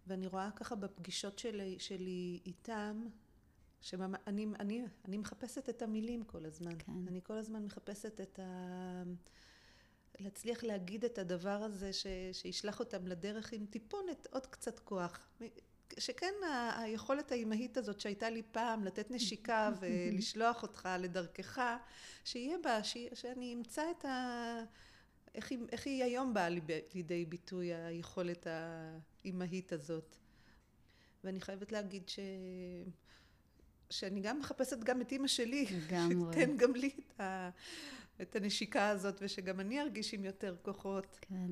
ואני רואה ככה בפגישות שלי, שלי איתם, שאני אני, אני מחפשת את המילים כל הזמן. כן. אני כל הזמן מחפשת את ה... להצליח להגיד את הדבר הזה ש, שישלח אותם לדרך עם טיפונת, עוד קצת כוח. שכן היכולת האימהית הזאת שהייתה לי פעם לתת נשיקה ולשלוח אותך לדרכך, שיהיה בה, ש... שאני אמצא את ה... איך היא, איך היא היום באה לידי ביטוי היכולת האימהית הזאת. ואני חייבת להגיד ש... שאני גם מחפשת גם את אימא שלי. שתיתן גם לי את, ה... את הנשיקה הזאת, ושגם אני ארגיש עם יותר כוחות. כן.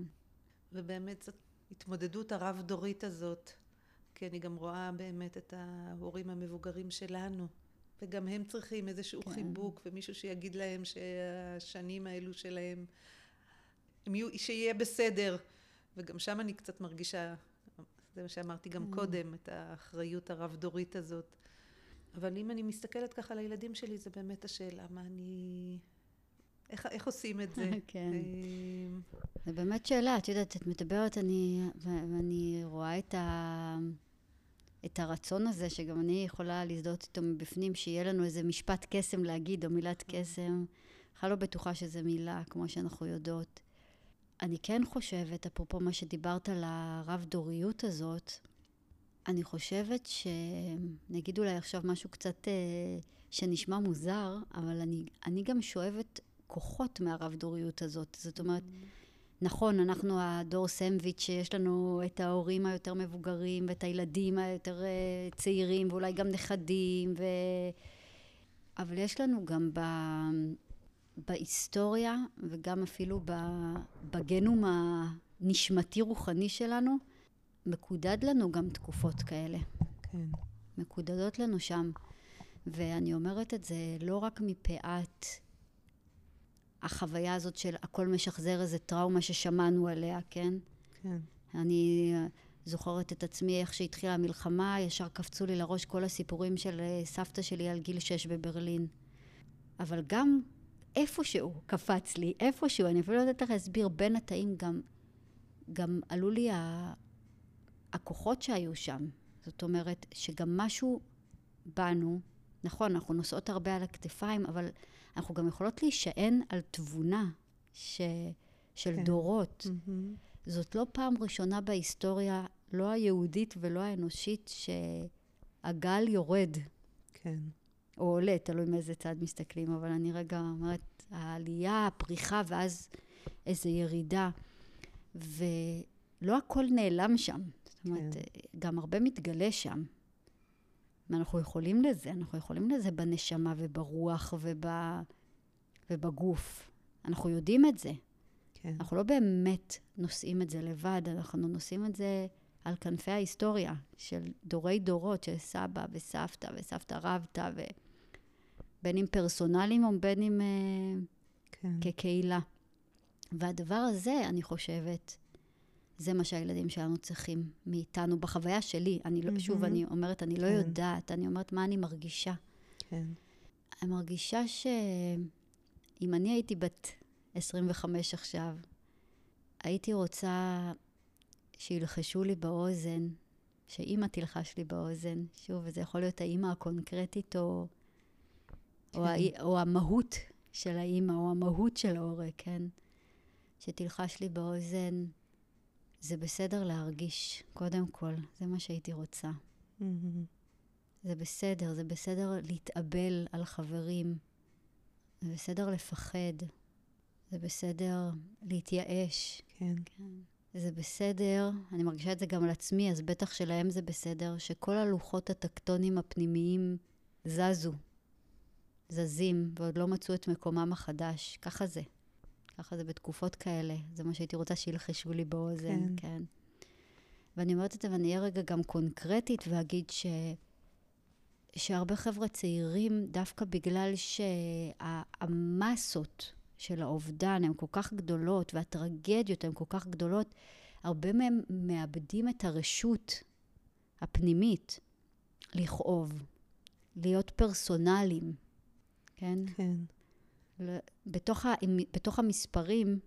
ובאמת זאת התמודדות הרב-דורית הזאת. כי אני גם רואה באמת את ההורים המבוגרים שלנו, וגם הם צריכים איזשהו כן. חיבוק ומישהו שיגיד להם שהשנים האלו שלהם, יהיו, שיהיה בסדר. וגם שם אני קצת מרגישה, זה מה שאמרתי גם כן. קודם, את האחריות הרב-דורית הזאת. אבל אם אני מסתכלת ככה על הילדים שלי, זה באמת השאלה, מה אני... איך, איך עושים את זה? כן. אה, זה באמת שאלה, את יודעת, את מדברת, אני, ואני רואה את ה... את הרצון הזה, שגם אני יכולה להזדהות איתו מבפנים, שיהיה לנו איזה משפט קסם להגיד, או מילת קסם. בכלל לא בטוחה שזו מילה, כמו שאנחנו יודעות. אני כן חושבת, אפרופו מה שדיברת על הרב-דוריות הזאת, אני חושבת ש... נגיד אולי עכשיו משהו קצת אה, שנשמע מוזר, אבל אני, אני גם שואבת כוחות מהרב-דוריות הזאת. זאת אומרת, mm-hmm. נכון, אנחנו הדור סנדוויץ' שיש לנו את ההורים היותר מבוגרים ואת הילדים היותר אה, צעירים ואולי גם נכדים ו... אבל יש לנו גם ב... בהיסטוריה וגם אפילו בגנום הנשמתי-רוחני שלנו, מקודד לנו גם תקופות כאלה. כן. מקודדות לנו שם. ואני אומרת את זה לא רק מפאת החוויה הזאת של הכל משחזר איזה טראומה ששמענו עליה, כן? כן. אני זוכרת את עצמי איך שהתחילה המלחמה, ישר קפצו לי לראש כל הסיפורים של אה, סבתא שלי על גיל שש בברלין. אבל גם איפשהו קפץ לי, איפשהו, אני אפילו לא יודעת איך להסביר, בין התאים גם, גם עלו לי ה... הכוחות שהיו שם. זאת אומרת, שגם משהו בנו, נכון, אנחנו נושאות הרבה על הכתפיים, אבל אנחנו גם יכולות להישען על תבונה ש... של כן. דורות. מהמם. זאת לא פעם ראשונה בהיסטוריה, לא היהודית ולא האנושית, שהגל יורד, כן. או עולה, תלוי מאיזה צד מסתכלים, אבל אני רגע אומרת, העלייה, הפריחה, ואז איזו ירידה. ולא הכל נעלם שם. זאת אומרת, כן. גם הרבה מתגלה שם. ואנחנו יכולים לזה, אנחנו יכולים לזה בנשמה וברוח וב... ובגוף. אנחנו יודעים את זה. כן. אנחנו לא באמת נושאים את זה לבד, אנחנו נושאים את זה על כנפי ההיסטוריה של דורי דורות, של סבא וסבתא וסבתא רבתא. בין אם פרסונליים או בין אם אה, כן. כקהילה. והדבר הזה, אני חושבת, זה מה שהילדים שלנו צריכים מאיתנו, בחוויה שלי. אני לא, שוב, מהמם. אני אומרת, אני לא כן. יודעת, אני אומרת מה אני מרגישה. כן. אני מרגישה שאם אני הייתי בת 25 עכשיו, הייתי רוצה שילחשו לי באוזן, שאימא תלחש לי באוזן. שוב, וזה יכול להיות האימא הקונקרטית או, כן. או, או המהות של האימא, או המהות של ההורה, כן? שתלחש לי באוזן, זה בסדר להרגיש, קודם כל, זה מה שהייתי רוצה. זה בסדר, זה בסדר להתאבל על חברים, זה בסדר לפחד, זה בסדר להתייאש, כן. זה בסדר, אני מרגישה את זה גם על עצמי, אז בטח שלהם זה בסדר, שכל הלוחות הטקטונים הפנימיים זזו, זזים, ועוד לא מצאו את מקומם החדש. ככה זה. ככה זה בתקופות כאלה. זה מה שהייתי רוצה שילחשו לי באוזן, כן. כן. ואני אומרת את זה, ואני אהיה רגע גם קונקרטית ואגיד ש... שהרבה חבר'ה צעירים, דווקא בגלל שהמסות של האובדן הן כל כך גדולות, והטרגדיות הן כל כך גדולות, הרבה מהם מאבדים את הרשות הפנימית לכאוב, להיות פרסונליים, כן? כן. ל- בתוך, ה, בתוך המספרים,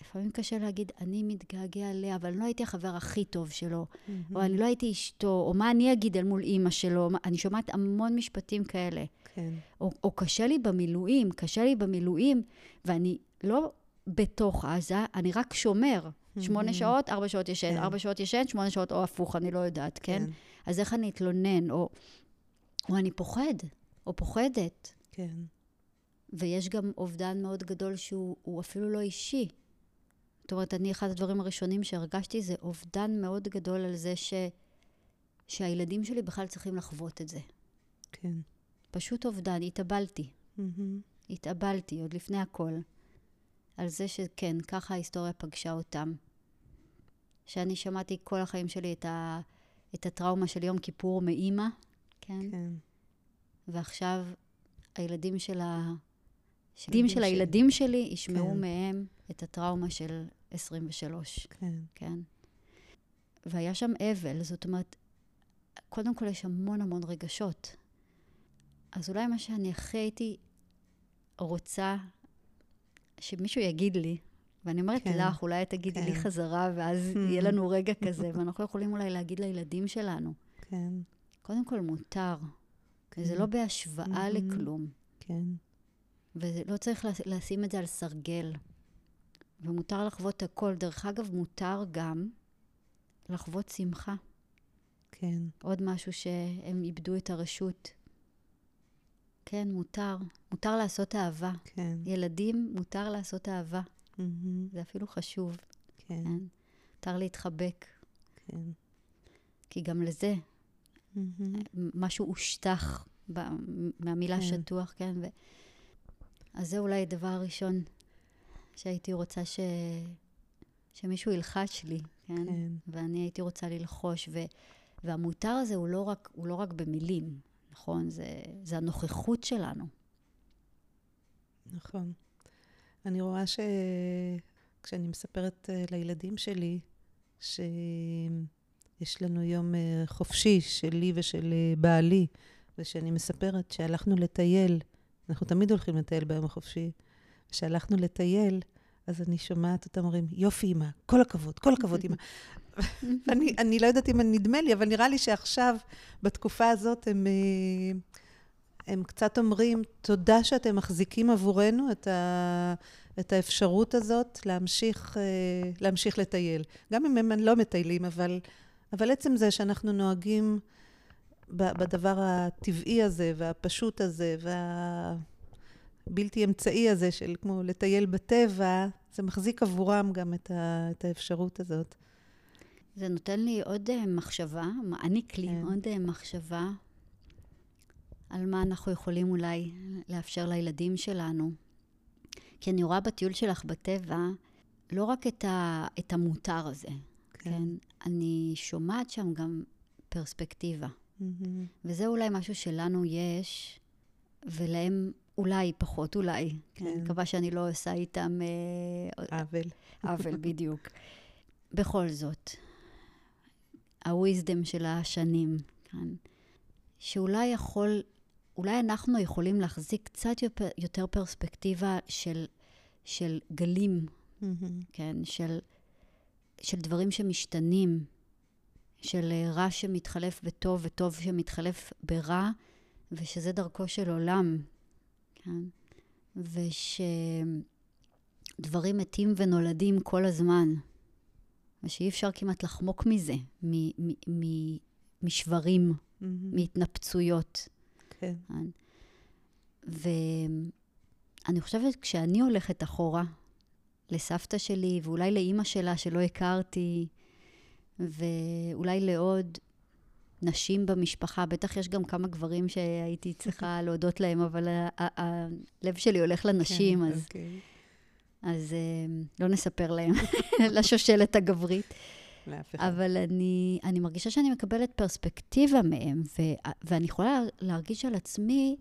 לפעמים קשה להגיד, אני מתגעגע אליה, אבל לא הייתי החבר הכי טוב שלו, מהמם. או אני לא הייתי אשתו, או מה אני אגיד אל מול אימא שלו. אני שומעת המון משפטים כאלה. כן. או, או קשה לי במילואים, קשה לי במילואים, ואני לא בתוך עזה, אני רק שומר. שמונה מהמם. שעות, ארבע שעות ישן, כן. ארבע שעות ישן, שמונה שעות או הפוך, אני לא יודעת, כן? כן. אז איך אני אתלונן? או, או אני פוחד, או פוחדת. כן. ויש גם אובדן מאוד גדול שהוא הוא אפילו לא אישי. זאת אומרת, אני, אחד הדברים הראשונים שהרגשתי זה אובדן מאוד גדול על זה ש, שהילדים שלי בכלל צריכים לחוות את זה. כן. פשוט אובדן, התאבלתי. מהמם. התאבלתי עוד לפני הכל. על זה שכן, ככה ההיסטוריה פגשה אותם. שאני שמעתי כל החיים שלי את, ה, את הטראומה של יום כיפור מאימא, כן? כן. ועכשיו הילדים של ה... של הילדים הילדים של שלי. ישמעו כן. מהם את הטראומה של 23, כן. כן? והיה שם אבל, זאת אומרת, קודם כל יש המון המון רגשות. אז אולי מה שאני הכי הייתי רוצה שמישהו יגיד לי, ואני אומרת כן. לך, אולי תגידי לי כן. חזרה, ואז יהיה לנו רגע כזה, ואנחנו יכולים אולי להגיד לילדים שלנו, כן. קודם כל מותר. כן. זה לא בהשוואה מהמם. לכלום. כן. ולא צריך לש- לשים את זה על סרגל. ומותר לחוות הכל. דרך אגב, מותר גם לחוות שמחה. כן. עוד משהו שהם איבדו את הרשות. כן, מותר. מותר לעשות אהבה. כן. ילדים, מותר לעשות אהבה. מהמם. זה אפילו חשוב. כן. כן? מותר להתחבק. כן. כי גם לזה מהמם. משהו הושטח מהמילה כן. שטוח, כן? ו... אז זה אולי הדבר הראשון שהייתי רוצה ש... שמישהו ילחש לי, כן? כן. ואני הייתי רוצה ללחוש. ו... והמותר הזה הוא לא רק, הוא לא רק במילים, נכון? זה, זה הנוכחות שלנו. נכון. אני רואה שכשאני מספרת אה, לילדים שלי שיש לנו יום אה, חופשי שלי ושל אה, בעלי, ושאני מספרת שהלכנו לטייל, אנחנו תמיד הולכים לטייל ביום החופשי, כשהלכנו לטייל, אז אני שומעת אותם אומרים, יופי, אמא, כל הכבוד, כל הכבוד, אמא. אני, אני לא יודעת אם נדמה לי, אבל נראה לי שעכשיו, בתקופה הזאת, הם, אה, הם קצת אומרים, תודה שאתם מחזיקים עבורנו את, ה, את האפשרות הזאת להמשיך, אה, להמשיך לטייל. גם אם הם לא מטיילים, אבל, אבל עצם זה שאנחנו נוהגים בדבר הטבעי הזה, והפשוט הזה, והבלתי אמצעי הזה של כמו לטייל בטבע, זה מחזיק עבורם גם את, ה, את האפשרות הזאת. זה נותן לי עוד אה, מחשבה, מעניק לי כן. עוד אה, מחשבה על מה אנחנו יכולים אולי לאפשר לילדים שלנו. כי אני רואה בטיול שלך בטבע לא רק את, ה, את המותר הזה, כן. כן? אני שומעת שם גם פרספקטיבה. Mm-hmm. וזה אולי משהו שלנו יש, ולהם אולי פחות, אולי. כן. אני מקווה שאני לא עושה איתם... אה, עוול. עוול, בדיוק. בכל זאת, הוויזדם של השנים, כן? שאולי יכול, אולי אנחנו יכולים להחזיק קצת יותר פרספקטיבה של, של גלים, mm-hmm. כן? של, של דברים שמשתנים, של רע שמתחלף בטוב וטוב שמתחלף ברע, ושזה דרכו של עולם, כן? ושדברים מתים ונולדים כל הזמן. ושאי אפשר כמעט לחמוק מזה, משברים, mm-hmm. מהתנפצויות. כן. כן. ואני חושבת, כשאני הולכת אחורה, לסבתא שלי, ואולי לאימא שלה שלא הכרתי, ואולי לעוד נשים במשפחה, בטח יש גם כמה גברים שהייתי צריכה להודות להם, אבל הלב שלי הולך לנשים, כן, אז... אוקיי. אז uh, לא נספר להם, לשושלת הגברית. אבל אני, אני מרגישה שאני מקבלת פרספקטיבה מהם, ו, ואני יכולה להרגיש על עצמי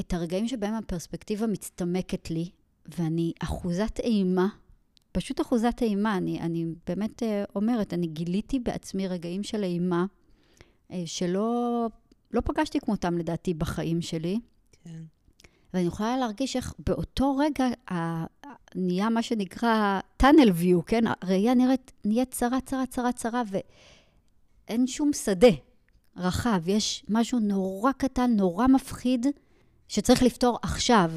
את הרגעים שבהם הפרספקטיבה מצטמקת לי, ואני אחוזת אימה, פשוט אחוזת אימה. אני, אני באמת uh, אומרת, אני גיליתי בעצמי רגעים של אימה, uh, שלא לא פגשתי כמותם לדעתי בחיים שלי. כן. ואני יכולה להרגיש איך באותו רגע נהיה מה שנקרא tunnel view, כן? הראייה נראית, נהיית צרה, צרה, צרה, צרה, ואין שום שדה רחב. יש משהו נורא קטן, נורא מפחיד, שצריך לפתור עכשיו,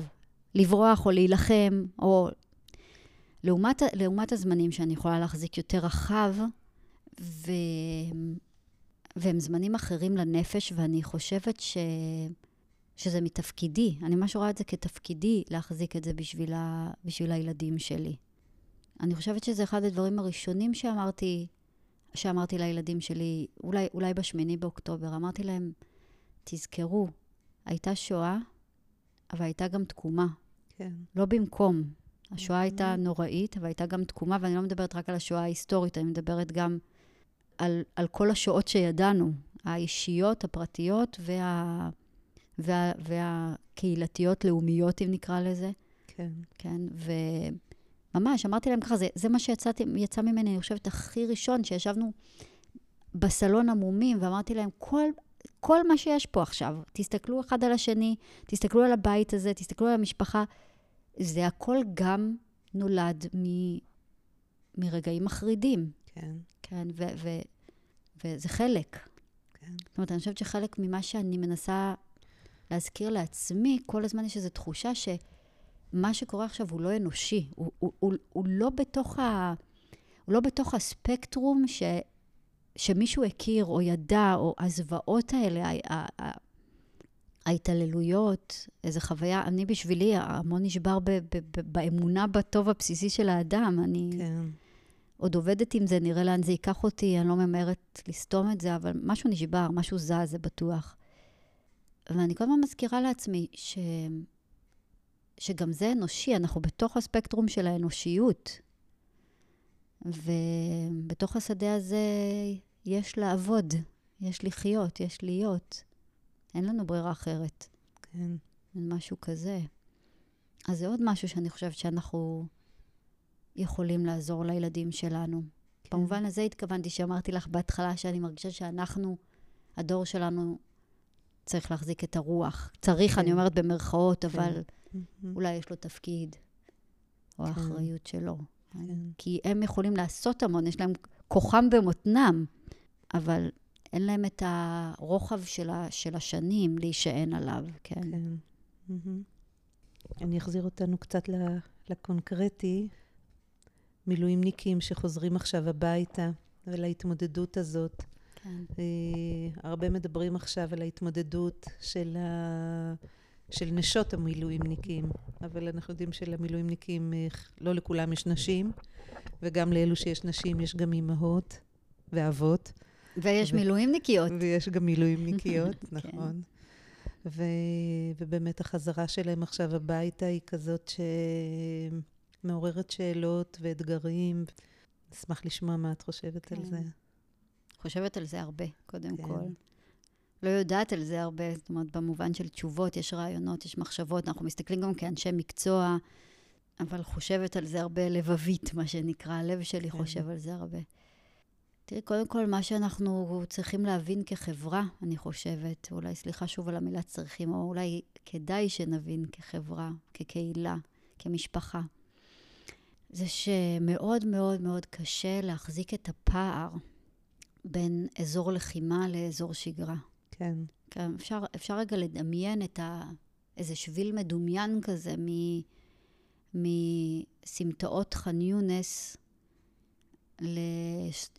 לברוח או להילחם, או... לעומת, לעומת הזמנים שאני יכולה להחזיק יותר רחב, ו... והם זמנים אחרים לנפש, ואני חושבת ש... שזה מתפקידי. אני ממש רואה את זה כתפקידי להחזיק את זה בשביל, ה, בשביל הילדים שלי. אני חושבת שזה אחד הדברים הראשונים שאמרתי, שאמרתי לילדים שלי, אולי, אולי בשמיני באוקטובר, אמרתי להם, תזכרו, הייתה שואה, אבל הייתה גם תקומה. כן. לא במקום. השואה הייתה נוראית, אבל הייתה גם תקומה, ואני לא מדברת רק על השואה ההיסטורית, אני מדברת גם על, על כל השואות שידענו, האישיות, הפרטיות וה... וה, והקהילתיות-לאומיות, אם נקרא לזה. כן. כן, וממש, אמרתי להם ככה, זה, זה מה שיצא ממני, אני חושבת, הכי ראשון, שישבנו בסלון עמומים, ואמרתי להם, כל, כל מה שיש פה עכשיו, תסתכלו אחד על השני, תסתכלו על הבית הזה, תסתכלו על המשפחה, זה הכל גם נולד מ, מרגעים מחרידים. כן. כן, ו, ו, וזה חלק. כן. זאת אומרת, אני חושבת שחלק ממה שאני מנסה להזכיר לעצמי, כל הזמן יש איזו תחושה שמה שקורה עכשיו הוא לא אנושי. הוא, הוא, הוא, הוא, לא, בתוך ה, הוא לא בתוך הספקטרום ש, שמישהו הכיר או ידע, או הזוועות האלה, ההתעללויות, איזו חוויה, אני בשבילי, המון נשבר ב, ב, ב, באמונה בטוב הבסיסי של האדם. אני כן. עוד עובדת עם זה, נראה לאן זה ייקח אותי, אני לא ממהרת לסתום את זה, אבל משהו נשבר, משהו זז, זה בטוח. ואני כל הזמן מזכירה לעצמי ש... שגם זה אנושי, אנחנו בתוך הספקטרום של האנושיות. ובתוך השדה הזה יש לעבוד, יש לחיות, יש להיות. אין לנו ברירה אחרת. כן. משהו כזה. אז זה עוד משהו שאני חושבת שאנחנו יכולים לעזור לילדים שלנו. כן. במובן הזה התכוונתי שאמרתי לך בהתחלה שאני מרגישה שאנחנו, הדור שלנו, צריך להחזיק את הרוח. צריך, כן. אני אומרת במרכאות, כן. אבל כן. אולי יש לו תפקיד, או כן. האחריות שלו. כן. כי הם יכולים לעשות המון, יש להם כוחם במותנם, אבל אין להם את הרוחב של, ה, של השנים להישען עליו, כן. כן. מהמם. אני אחזיר אותנו קצת לקונקרטי. מילואימניקים שחוזרים עכשיו הביתה ולהתמודדות הזאת. כן. אה, הרבה מדברים עכשיו על ההתמודדות של, ה... של נשות המילואימניקים, אבל אנחנו יודעים שלמילואימניקים, אה, לא לכולם יש נשים, וגם לאלו שיש נשים יש גם אימהות ואבות, ויש מילואימניקיות. ויש גם מילואימניקיות, כן. נכון. ו... ובאמת החזרה שלהם עכשיו הביתה היא כזאת שמעוררת שאלות ואתגרים. אשמח לשמוע מה את חושבת על כן. זה. חושבת על זה הרבה, קודם כן. כל. לא יודעת על זה הרבה, זאת אומרת, במובן של תשובות, יש רעיונות, יש מחשבות, אנחנו מסתכלים גם כאנשי מקצוע, אבל חושבת על זה הרבה לבבית, מה שנקרא, הלב שלי כן. חושב על זה הרבה. תראי, קודם כל, מה שאנחנו צריכים להבין כחברה, אני חושבת, אולי סליחה שוב על המילה צריכים, או אולי כדאי שנבין כחברה, כקהילה, כמשפחה, זה שמאוד מאוד מאוד קשה להחזיק את הפער בין אזור לחימה לאזור שגרה. כן, כן, אפשר, אפשר רגע לדמיין את ה... איזה שביל מדומיין כזה מ... מסמטאות ח'אן יונס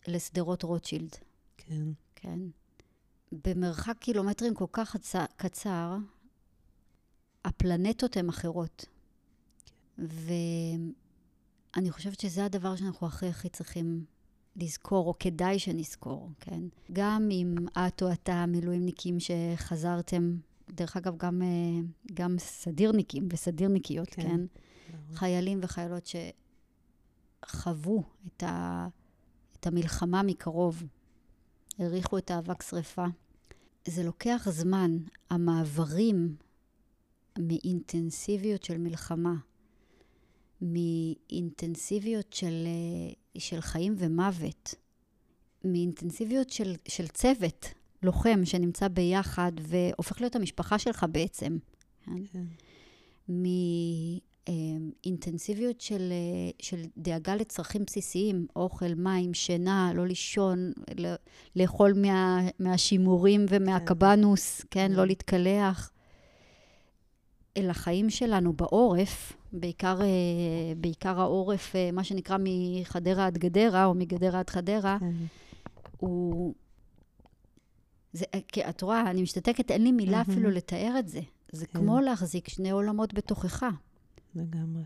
לשדרות רוטשילד, כן. כן? במרחק קילומטרים כל כך קצר, הפלנטות הן אחרות. ואני חושבת שזה הדבר שאנחנו הכי הכי צריכים לזכור, או כדאי שנזכור, כן? גם אם את או אתה מילואימניקים שחזרתם, דרך אגב, גם, אה, גם סדירניקים וסדירניקיות, כן. כן? ברור. חיילים וחיילות שחוו את, ה, את המלחמה מקרוב, העריכו את האבק שרפה. זה לוקח זמן, המעברים מאינטנסיביות של מלחמה, מאינטנסיביות של, אה, של חיים ומוות, מאינטנסיביות של, של צוות לוחם שנמצא ביחד והופך להיות המשפחה שלך בעצם. כן? כן. מאינטנסיביות של, אה, של דאגה לצרכים בסיסיים, אוכל, מים, שינה, לא לישון, לא, לאכול מה, מהשימורים ומהקבנוס, כן, כן. לא להתקלח. אל החיים שלנו בעורף, בעיקר, אה, בעיקר העורף, אה, מה שנקרא מחדרה עד גדרה, או מגדרה עד חדרה, כן. הוא... זה, כי את רואה, אני משתתקת, אין לי מילה מהמם. אפילו לתאר את זה. זה כן. כמו להחזיק שני עולמות בתוכך. לגמרי.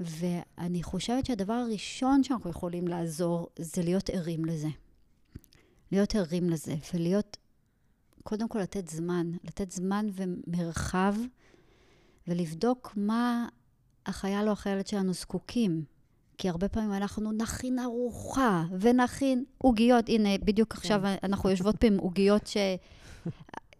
ואני חושבת שהדבר הראשון שאנחנו יכולים לעזור זה להיות ערים לזה. להיות ערים לזה, ולהיות, קודם כל לתת זמן, לתת זמן ומרחב, ולבדוק מה החייל או החיילת שלנו זקוקים. כי הרבה פעמים אנחנו נכין ארוחה ונכין עוגיות. הנה, בדיוק עכשיו אנחנו יושבות פה עם עוגיות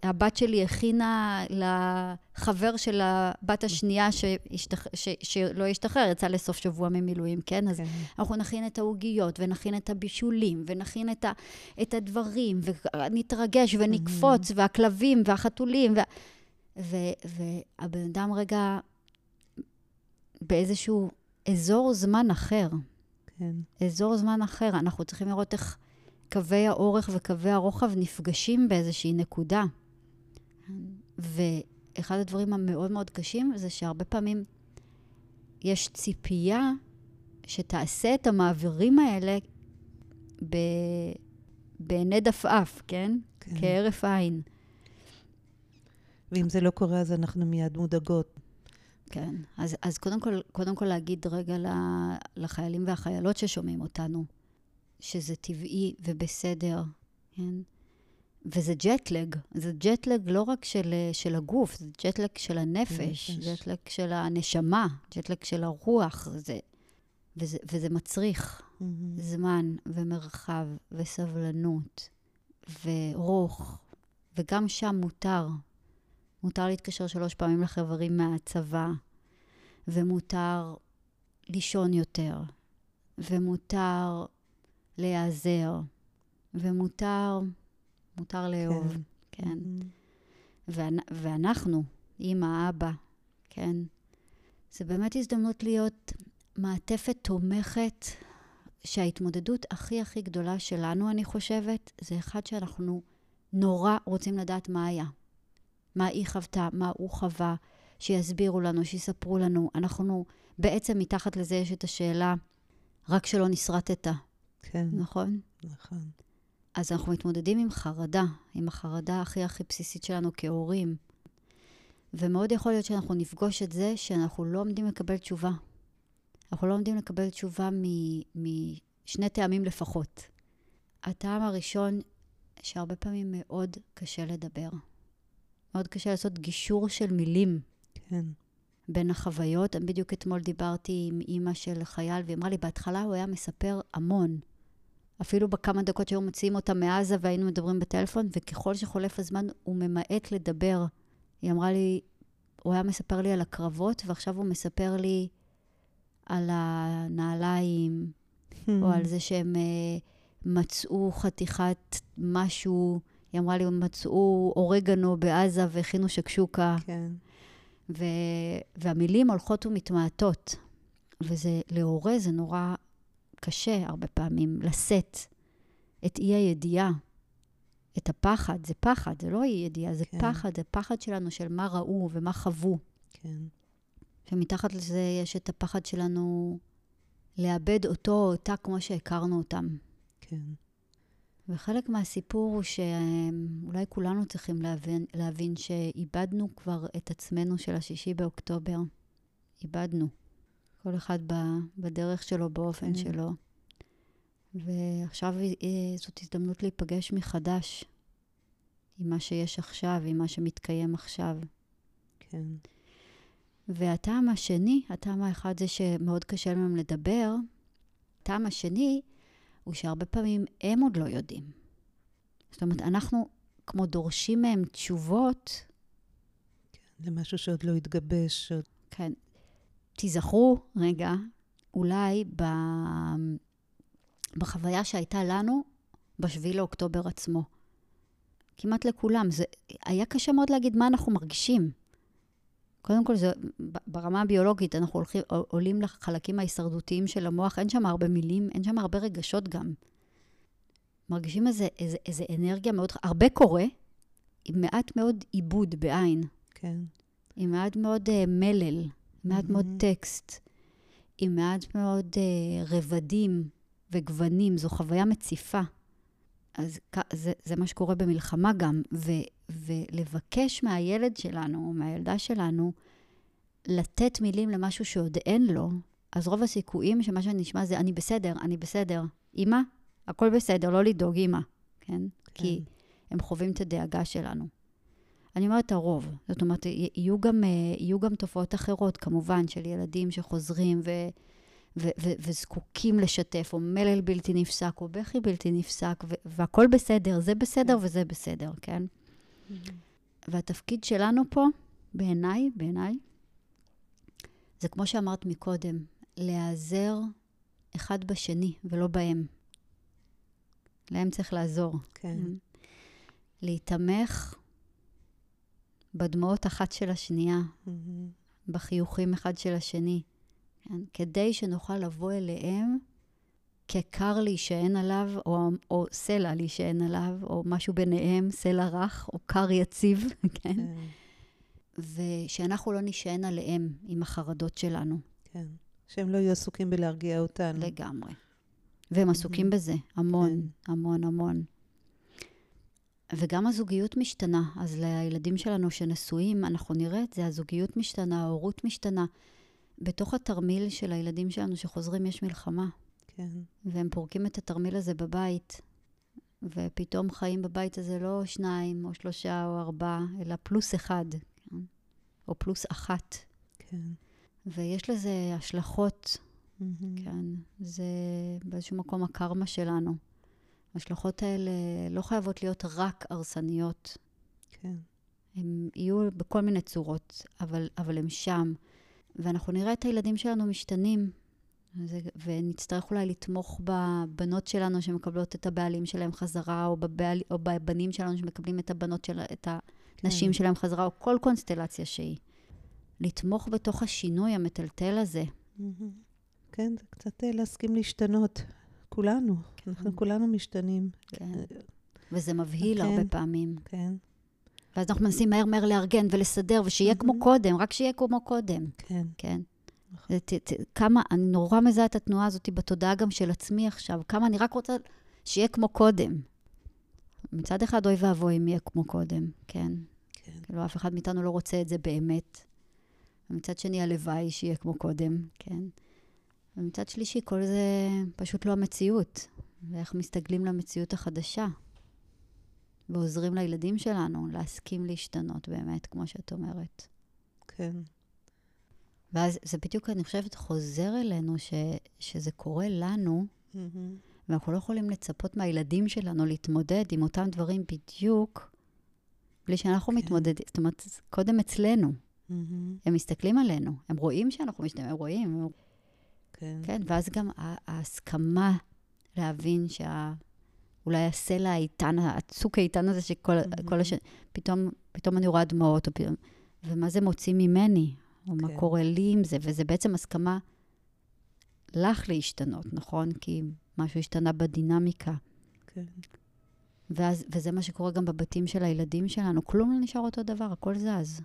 שהבת שלי הכינה לחבר של הבת השנייה שהשתח... ש... שלא השתחרר, יצא לסוף שבוע ממילואים, כן? אז כן. אנחנו נכין את העוגיות, ונכין את הבישולים, ונכין את, ה... את הדברים, ונתרגש ונקפוץ, והכלבים, והחתולים, וה... ו... והבן אדם רגע באיזשהו אזור זמן אחר. כן. אזור זמן אחר. אנחנו צריכים לראות איך קווי האורך וקווי הרוחב נפגשים באיזושהי נקודה. ואחד הדברים המאוד מאוד קשים זה שהרבה פעמים יש ציפייה שתעשה את המעבירים האלה ב... בעיני דפאף, כן? כן. כהרף עין. ואם זה לא קורה, אז אנחנו מיד מודאגות. כן. אז, אז קודם, כל, קודם כל להגיד רגע לחיילים והחיילות ששומעים אותנו, שזה טבעי ובסדר, כן? וזה jet lag. זה jet lag לא רק של, של הגוף, זה jet lag של הנפש, נפש. ג'טלג של הנשמה, ג'טלג של הרוח. זה, וזה, וזה מצריך מהמם. זמן ומרחב וסבלנות ורוך, וגם שם מותר. מותר להתקשר שלוש פעמים לחברים מהצבא, ומותר לישון יותר, ומותר להיעזר, ומותר, מותר לאהוב, כן. כן. מהמם. ואנ- ואנחנו, אימא, אבא, כן? זה באמת הזדמנות להיות מעטפת תומכת, שההתמודדות הכי הכי גדולה שלנו, אני חושבת, זה אחד שאנחנו נורא רוצים לדעת מה היה. מה היא חוותה, מה הוא חווה, שיסבירו לנו, שיספרו לנו. אנחנו, בעצם מתחת לזה יש את השאלה, רק שלא נסרטת, כן, נכון? נכון. אז אנחנו מתמודדים עם חרדה, עם החרדה הכי הכי בסיסית שלנו כהורים. ומאוד יכול להיות שאנחנו נפגוש את זה שאנחנו לא עומדים לקבל תשובה. אנחנו לא עומדים לקבל תשובה משני טעמים לפחות. הטעם הראשון, שהרבה פעמים מאוד קשה לדבר. מאוד קשה לעשות גישור של מילים כן, בין החוויות. בדיוק אתמול דיברתי עם אימא של חייל, והיא אמרה לי, בהתחלה הוא היה מספר המון. אפילו בכמה דקות שהיו מוציאים אותה מעזה והיינו מדברים בטלפון, וככל שחולף הזמן הוא ממעט לדבר. היא אמרה לי, הוא היה מספר לי על הקרבות, ועכשיו הוא מספר לי על הנעליים, או על זה שהם uh, מצאו חתיכת משהו, היא אמרה לי, מצאו אורגנו בעזה והכינו שקשוקה, כן, ו... והמילים הולכות ומתמעטות. וזה, להורה זה נורא קשה הרבה פעמים, לשאת את אי הידיעה, את הפחד, זה פחד, זה לא אי ידיעה, זה כן. פחד, זה פחד שלנו של מה ראו ומה חוו. כן, ומתחת לזה יש את הפחד שלנו לאבד אותו או אותה כמו שהכרנו אותם. כן, וחלק מהסיפור הוא שאולי כולנו צריכים להבין, להבין שאיבדנו כבר את עצמנו של השישי באוקטובר. איבדנו. כל אחד ב- בדרך שלו, באופן כן. שלו. ועכשיו זאת הזדמנות להיפגש מחדש עם מה שיש עכשיו, עם מה שמתקיים עכשיו. כן, והטעם השני, הטעם האחד זה שמאוד קשה להם לדבר, הטעם השני הוא שהרבה פעמים הם עוד לא יודעים. זאת אומרת, אנחנו כמו דורשים מהם תשובות, זה משהו שעוד לא התגבש. עוד... כן, תיזכרו רגע, אולי ב... בחוויה שהייתה לנו בשביעי לאוקטובר עצמו. כמעט לכולם. זה היה קשה מאוד להגיד מה אנחנו מרגישים. קודם כל, זה, ברמה הביולוגית, אנחנו הולכים, עולים לחלקים ההישרדותיים של המוח, אין שם הרבה מילים, אין שם הרבה רגשות גם. מרגישים איזה, איזה, איזה אנרגיה מאוד, הרבה קורה, עם מעט מאוד עיבוד בעין, כן, עם מעט מאוד uh, מלל, מעט מאוד מהמם. טקסט, עם מעט מאוד uh, רבדים וגוונים, זו חוויה מציפה. אז זה, זה מה שקורה במלחמה גם, ו, ולבקש מהילד שלנו, או מהילדה שלנו, לתת מילים למשהו שעוד אין לו, אז רוב הסיכויים שמה שנשמע זה, אני בסדר, אני בסדר. אמא, הכל בסדר, לא לדאוג, אמא. כן? כי הם חווים את הדאגה שלנו. אני אומרת הרוב, זאת אומרת, יהיו גם, אה, יהיו גם תופעות אחרות, כמובן, של ילדים שחוזרים ו, ו, ו, וזקוקים לשתף, או מלל בלתי נפסק, או בכי בלתי נפסק, ו, והכל בסדר, זה בסדר כן. וזה בסדר, כן? והתפקיד שלנו פה, בעיניי, בעיניי, זה כמו שאמרת מקודם, להיעזר אחד בשני ולא בהם. להם צריך לעזור. כן, להיתמך בדמעות אחת של השנייה, מהמם. בחיוכים אחד של השני, כן? כדי שנוכל לבוא אליהם ככר להישען עליו, או, או סלע להישען עליו, או משהו ביניהם, סלע רך, או כר יציב, כן? כן, ושאנחנו לא נשען עליהם עם החרדות שלנו, כן. שהם לא יהיו עסוקים בלהרגיע אותנו. לגמרי. והם עסוקים בזה, המון, כן. המון, המון. וגם הזוגיות משתנה. אז לילדים שלנו שנשואים, אנחנו נראה את זה, הזוגיות משתנה, ההורות משתנה. בתוך התרמיל של הילדים שלנו שחוזרים יש מלחמה, כן, והם פורקים את התרמיל הזה בבית, ופתאום חיים בבית הזה לא שניים או שלושה או ארבעה, אלא פלוס אחד, כן? או פלוס אחת. כן. ויש לזה השלכות מהמם. כן, זה באיזשהו מקום הקרמה שלנו. ההשלכות האלה לא חייבות להיות רק הרסניות. כן, הן יהיו בכל מיני צורות, אבל, אבל הם שם. ואנחנו נראה את הילדים שלנו משתנים, זה, ונצטרך אולי לתמוך בבנות שלנו שמקבלות את הבעלים שלהם חזרה, או, בבעל, או בבנים שלנו שמקבלים את הבנות של, את הנשים כן. שלהם חזרה, או כל קונסטלציה שהיא. לתמוך בתוך השינוי המטלטל הזה. מהמם. כן, זה קצת אה, להסכים להשתנות. כולנו, כן. אנחנו כולנו משתנים. כן. וזה מבהיל כן. הרבה פעמים. כן, ואז אנחנו מנסים מהר מהר לארגן ולסדר, ושיהיה כמו מהמם. קודם, רק שיהיה כמו קודם, כן, כן? נכון. ת, ת, כמה, אני נורא מזהה את התנועה הזאת בתודעה גם של עצמי עכשיו, כמה אני רק רוצה שיהיה כמו קודם. מצד אחד, אוי ואבוי אם יהיה כמו קודם, כן? כן, כאילו, אף אחד מאיתנו לא רוצה את זה באמת. ומצד שני, הלוואי שיהיה כמו קודם, כן? ומצד שלישי, כל זה פשוט לא המציאות. ואיך מסתגלים למציאות החדשה. ועוזרים לילדים שלנו להסכים להשתנות באמת, כמו שאת אומרת. כן, ואז זה בדיוק, אני חושבת, חוזר אלינו ש, שזה קורה לנו, מהמם. ואנחנו לא יכולים לצפות מהילדים שלנו להתמודד עם אותם דברים בדיוק, בלי שאנחנו כן. מתמודדים. זאת אומרת, קודם אצלנו. מהמם. הם מסתכלים עלינו, הם רואים שאנחנו משתנים, הם רואים, הם... כן, כן, ואז גם ההסכמה להבין שה... אולי הסלע האיתן, הצוק האיתן הזה שכל מהמם. כל הש... פתאום, פתאום אני רואה דמעות, או פתאום... ומה זה מוציא ממני, או מה כן. קורה לי עם זה, וזה בעצם הסכמה לך להשתנות, נכון? כי משהו השתנה בדינמיקה. כן, ואז, וזה מה שקורה גם בבתים של הילדים שלנו. כלום לא נשאר אותו דבר, הכל זז.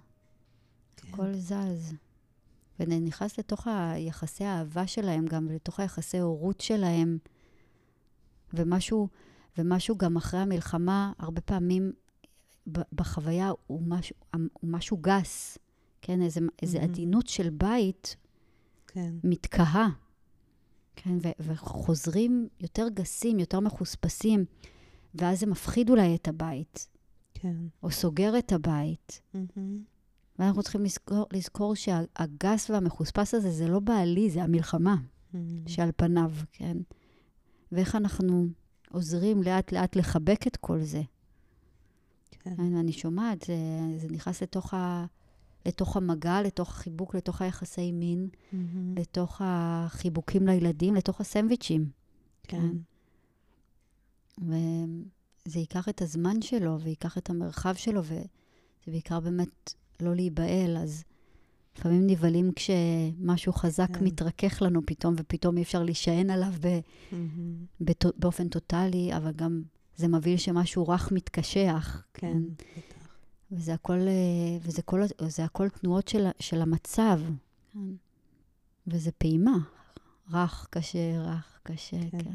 כן. הכל זז. ונכנס לתוך היחסי האהבה שלהם גם, ולתוך היחסי הורות שלהם. ומשהו, ומשהו גם אחרי המלחמה, הרבה פעמים בחוויה הוא משהו, הוא משהו גס. כן, איזה, איזה מהמם. עדינות של בית כן, מתקהה. כן, ו- וחוזרים יותר גסים, יותר מחוספסים, ואז זה מפחיד אולי את הבית, כן, או סוגר את הבית. מהמם. ואנחנו צריכים לזכור, לזכור שהגס והמחוספס הזה, זה לא בעלי, זה המלחמה מהמם. שעל פניו, כן? ואיך אנחנו עוזרים לאט-לאט לחבק את כל זה. כן, אני, אני שומעת, זה, זה נכנס לתוך, ה, לתוך המגע, לתוך החיבוק, לתוך היחסי מין, מהמם. לתוך החיבוקים לילדים, לתוך הסנדוויצ'ים. כן, וזה ייקח את הזמן שלו, וייקח את המרחב שלו, וזה בעיקר באמת לא להיבהל, אז לפעמים נבהלים כשמשהו חזק כן. מתרכך לנו פתאום, ופתאום אי אפשר להישען עליו ב. בת, באופן טוטאלי, אבל גם זה מביא שמשהו רך מתקשח. כן, בטח. וזה הכל, אה, וזה כל, זה הכל תנועות של, של המצב. כן. וזה פעימה. רך, קשה, רך, קשה, כן. כן. כן.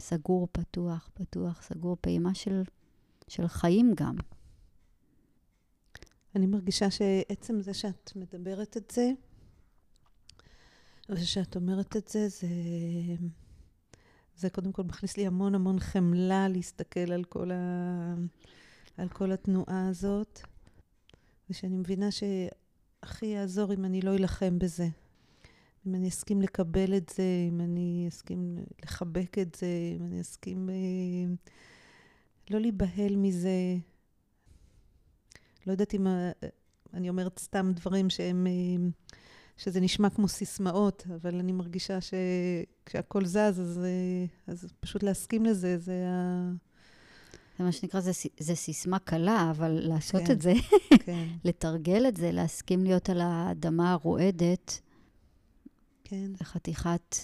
סגור, פתוח, פתוח, סגור. פעימה של, של חיים גם. אני מרגישה שעצם זה שאת מדברת את זה, ושאת אומרת את זה, זה, זה קודם כל מכניס לי המון המון חמלה להסתכל על כל, ה, על כל התנועה הזאת, ושאני מבינה שהכי יעזור אם אני לא אלחם בזה. אם אני אסכים לקבל את זה, אם אני אסכים לחבק את זה, אם אני אסכים אה, לא להיבהל מזה. לא יודעת אם ה- אני אומרת סתם דברים שהם, אה, שזה נשמע כמו סיסמאות, אבל אני מרגישה שכשהכול זז, אז, אה, אז פשוט להסכים לזה, זה ה... זה מה שנקרא, זה, זה סיסמה קלה, אבל לעשות כן. את זה, כן, לתרגל את זה, להסכים להיות על האדמה הרועדת, כן, זה חתיכת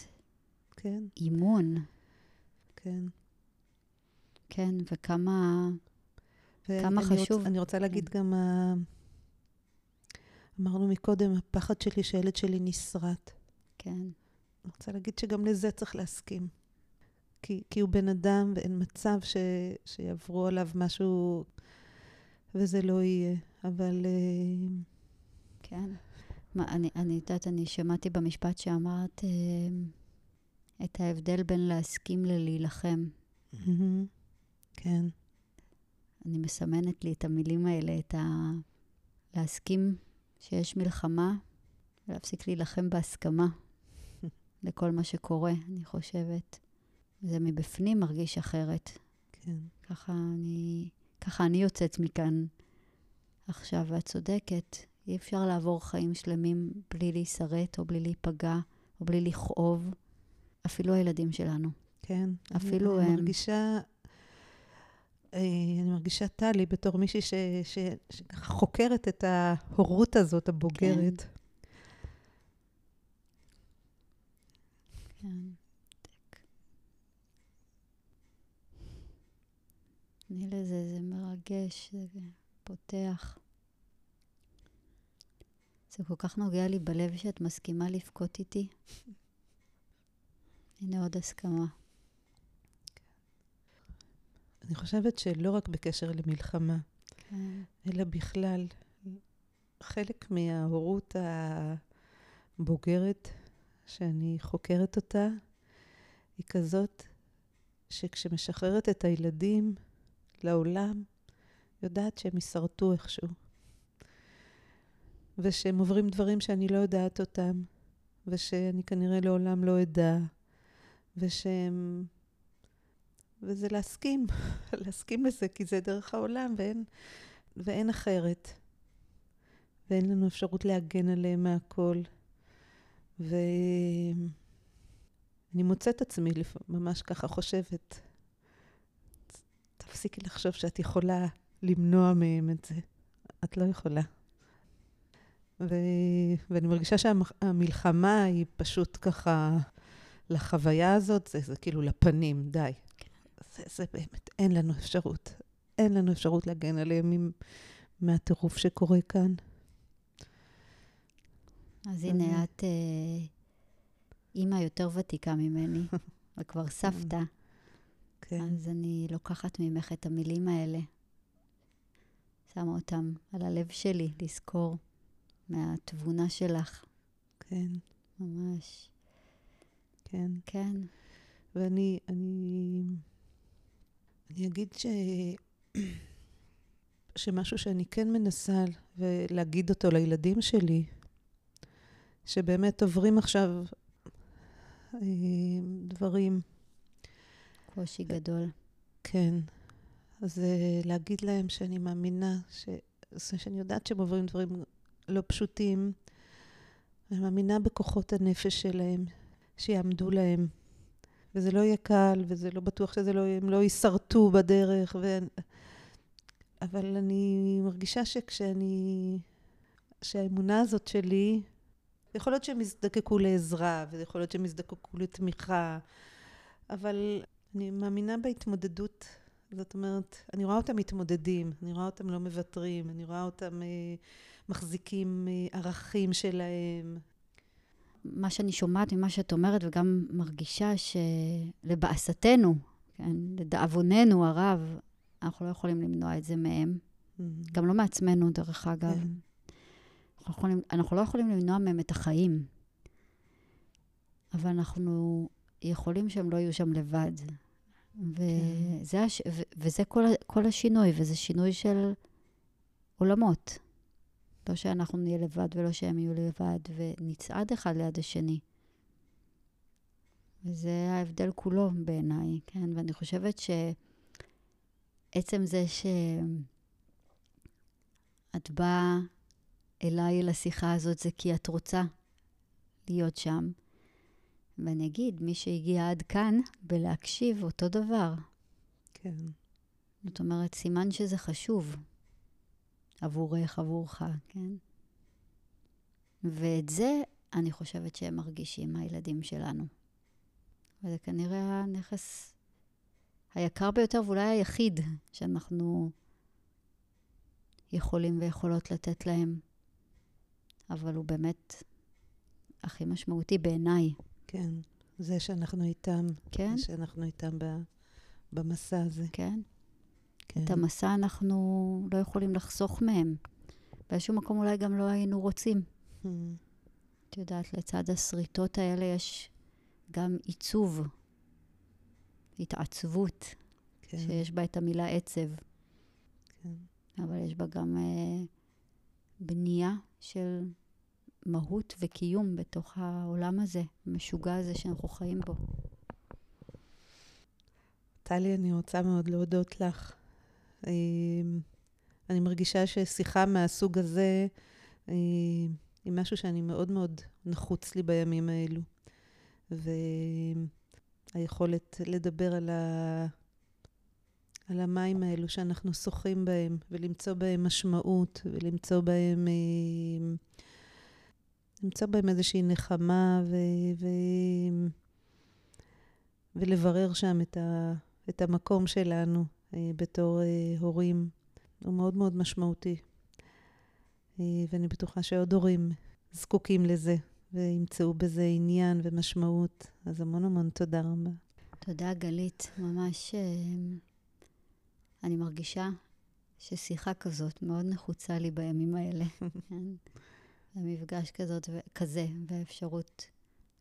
כן, אימון, כן. כן, וכמה... כמה חשוב. רוצ, אני רוצה להגיד כן. גם, ה... אמרנו מקודם, הפחד שלי שהילד שלי נסרט. כן, אני רוצה להגיד שגם לזה צריך להסכים. כי, כי הוא בן אדם ואין מצב ש, שיעברו עליו משהו וזה לא יהיה. אבל אה, כן. מה, אני, אני יודעת, אני שמעתי במשפט שאמרת אה, את ההבדל בין להסכים ללהילחם. מהמם. כן, אני מסמנת לי את המילים האלה, את ה... להסכים שיש מלחמה, ולהפסיק להילחם בהסכמה לכל מה שקורה, אני חושבת. זה מבפנים מרגיש אחרת. כן, ככה אני, ככה אני יוצאת מכאן עכשיו, ואת צודקת. אי אפשר לעבור חיים שלמים בלי להישרט, או בלי להיפגע, או בלי לכאוב. אפילו הילדים שלנו. כן. אפילו אני, אני הם- מרגישה, אה, אני מרגישה טלי בתור מישהי שככה חוקרת את ההורות הזאת, הבוגרת. כן. אני מרגש, זה פותח. זה כל כך נוגע לי בלב שאת מסכימה לבכות איתי. הנה עוד הסכמה. אני חושבת שלא רק בקשר למלחמה, כן. אלא בכלל, חלק מההורות הבוגרת שאני חוקרת אותה, היא כזאת שכשמשחררת את הילדים לעולם, יודעת שהם יישרטו איכשהו. ושהם עוברים דברים שאני לא יודעת אותם, ושאני כנראה לעולם לא אדע, ושהם... וזה להסכים, להסכים לזה, כי זה דרך העולם, ואין, ואין אחרת. ואין לנו אפשרות להגן עליהם מהכל. ואני מוצאת עצמי ממש ככה חושבת, תפסיקי לחשוב שאת יכולה למנוע מהם את זה. את לא יכולה. ו... ואני מרגישה שהמלחמה היא פשוט ככה, לחוויה הזאת, זה, זה כאילו לפנים, די. זה, זה באמת, אין לנו אפשרות. אין לנו אפשרות להגן עליהם מהטירוף שקורה כאן. אז הנה, את אה, אימא יותר ותיקה ממני, וכבר סבתא. כן. אז אני לוקחת ממך את המילים האלה, שמה אותם על הלב שלי, לזכור מהתבונה שלך. כן. ממש. כן. כן. ואני, אני, אני אגיד ש... שמשהו שאני כן מנסה להגיד אותו לילדים שלי, שבאמת עוברים עכשיו אה, דברים. קושי גדול. כן. אז אה, להגיד להם שאני מאמינה, ש... שאני יודעת שהם עוברים דברים לא פשוטים, אני מאמינה בכוחות הנפש שלהם, שיעמדו להם. וזה לא יהיה קל, וזה לא בטוח שזה לא, הם לא יישרטו בדרך, ו... אבל אני מרגישה שכשאני... שהאמונה הזאת שלי, יכול להיות שהם יזדקקו לעזרה, ויכול להיות שהם יזדקקו לתמיכה, אבל אני מאמינה בהתמודדות. זאת אומרת, אני רואה אותם מתמודדים, אני רואה אותם לא מוותרים, אני רואה אותם אה, מחזיקים אה, ערכים שלהם. מה שאני שומעת ממה שאת אומרת, וגם מרגישה שלבאסתנו, כן, לדאבוננו הרב, אנחנו לא יכולים למנוע את זה מהם. Mm-hmm. גם לא מעצמנו, דרך אגב. כן. אנחנו, יכולים, אנחנו לא יכולים למנוע מהם את החיים, אבל אנחנו יכולים שהם לא יהיו שם לבד. וזה, כן. הש... ו... וזה כל, כל השינוי, וזה שינוי של עולמות. לא שאנחנו נהיה לבד ולא שהם יהיו לבד, ונצעד אחד ליד השני. וזה ההבדל כולו בעיניי, כן? ואני חושבת שעצם זה שאת באה אליי לשיחה הזאת זה כי את רוצה להיות שם. ואני אגיד, מי שהגיע עד כאן בלהקשיב, אותו דבר. כן. זאת אומרת, סימן שזה חשוב עבורך, עבורך, כן? ואת זה אני חושבת שהם מרגישים, הילדים שלנו. וזה כנראה הנכס היקר ביותר ואולי היחיד שאנחנו יכולים ויכולות לתת להם. אבל הוא באמת הכי משמעותי בעיניי. כן, זה שאנחנו איתם. כן. שאנחנו איתם ב, במסע הזה. כן. כן. את המסע אנחנו לא יכולים לחסוך מהם. באיזשהו מקום אולי גם לא היינו רוצים. Hmm. את יודעת, לצד השריטות האלה יש גם עיצוב, התעצבות, כן. שיש בה את המילה עצב. כן. אבל יש בה גם אה, בנייה של מהות וקיום בתוך העולם הזה, המשוגע הזה שאנחנו חיים בו. טלי, אני רוצה מאוד להודות לך. אמ, אני מרגישה ששיחה מהסוג הזה אמ, היא משהו שאני מאוד מאוד נחוץ לי בימים האלו. והיכולת לדבר על, ה... על המים האלו שאנחנו שוחים בהם, ולמצוא בהם משמעות, ולמצוא בהם... אמ, למצוא בהם איזושהי נחמה ו... ו... ולברר שם את, ה... את המקום שלנו בתור אה, הורים. הוא מאוד מאוד משמעותי. אה, ואני בטוחה שעוד הורים זקוקים לזה, וימצאו בזה עניין ומשמעות. אז המון המון תודה רבה. תודה, גלית. ממש אה, אני מרגישה ששיחה כזאת מאוד נחוצה לי בימים האלה. כן? המפגש כזאת, כזה, והאפשרות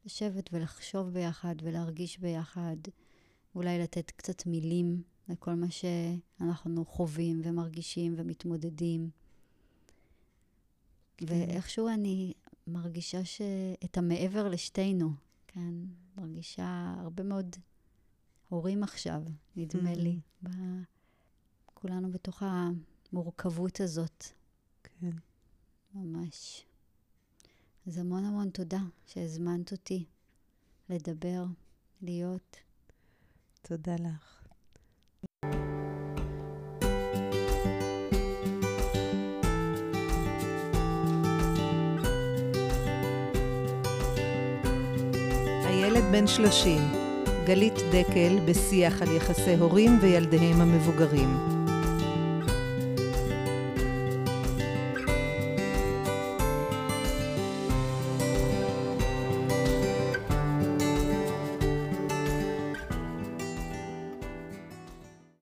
לשבת ולחשוב ביחד ולהרגיש ביחד, אולי לתת קצת מילים לכל מה שאנחנו חווים ומרגישים ומתמודדים. כן. ואיכשהו אני מרגישה שאת המעבר לשתינו, כן, מרגישה הרבה מאוד הורים עכשיו, נדמה mm-hmm. לי. ב... כולנו בתוך המורכבות הזאת. כן. ממש. אז המון המון תודה שהזמנת אותי לדבר, להיות. תודה לך. בן שלושים, גלית דקל בשיח על יחסי הורים וילדיהם המבוגרים.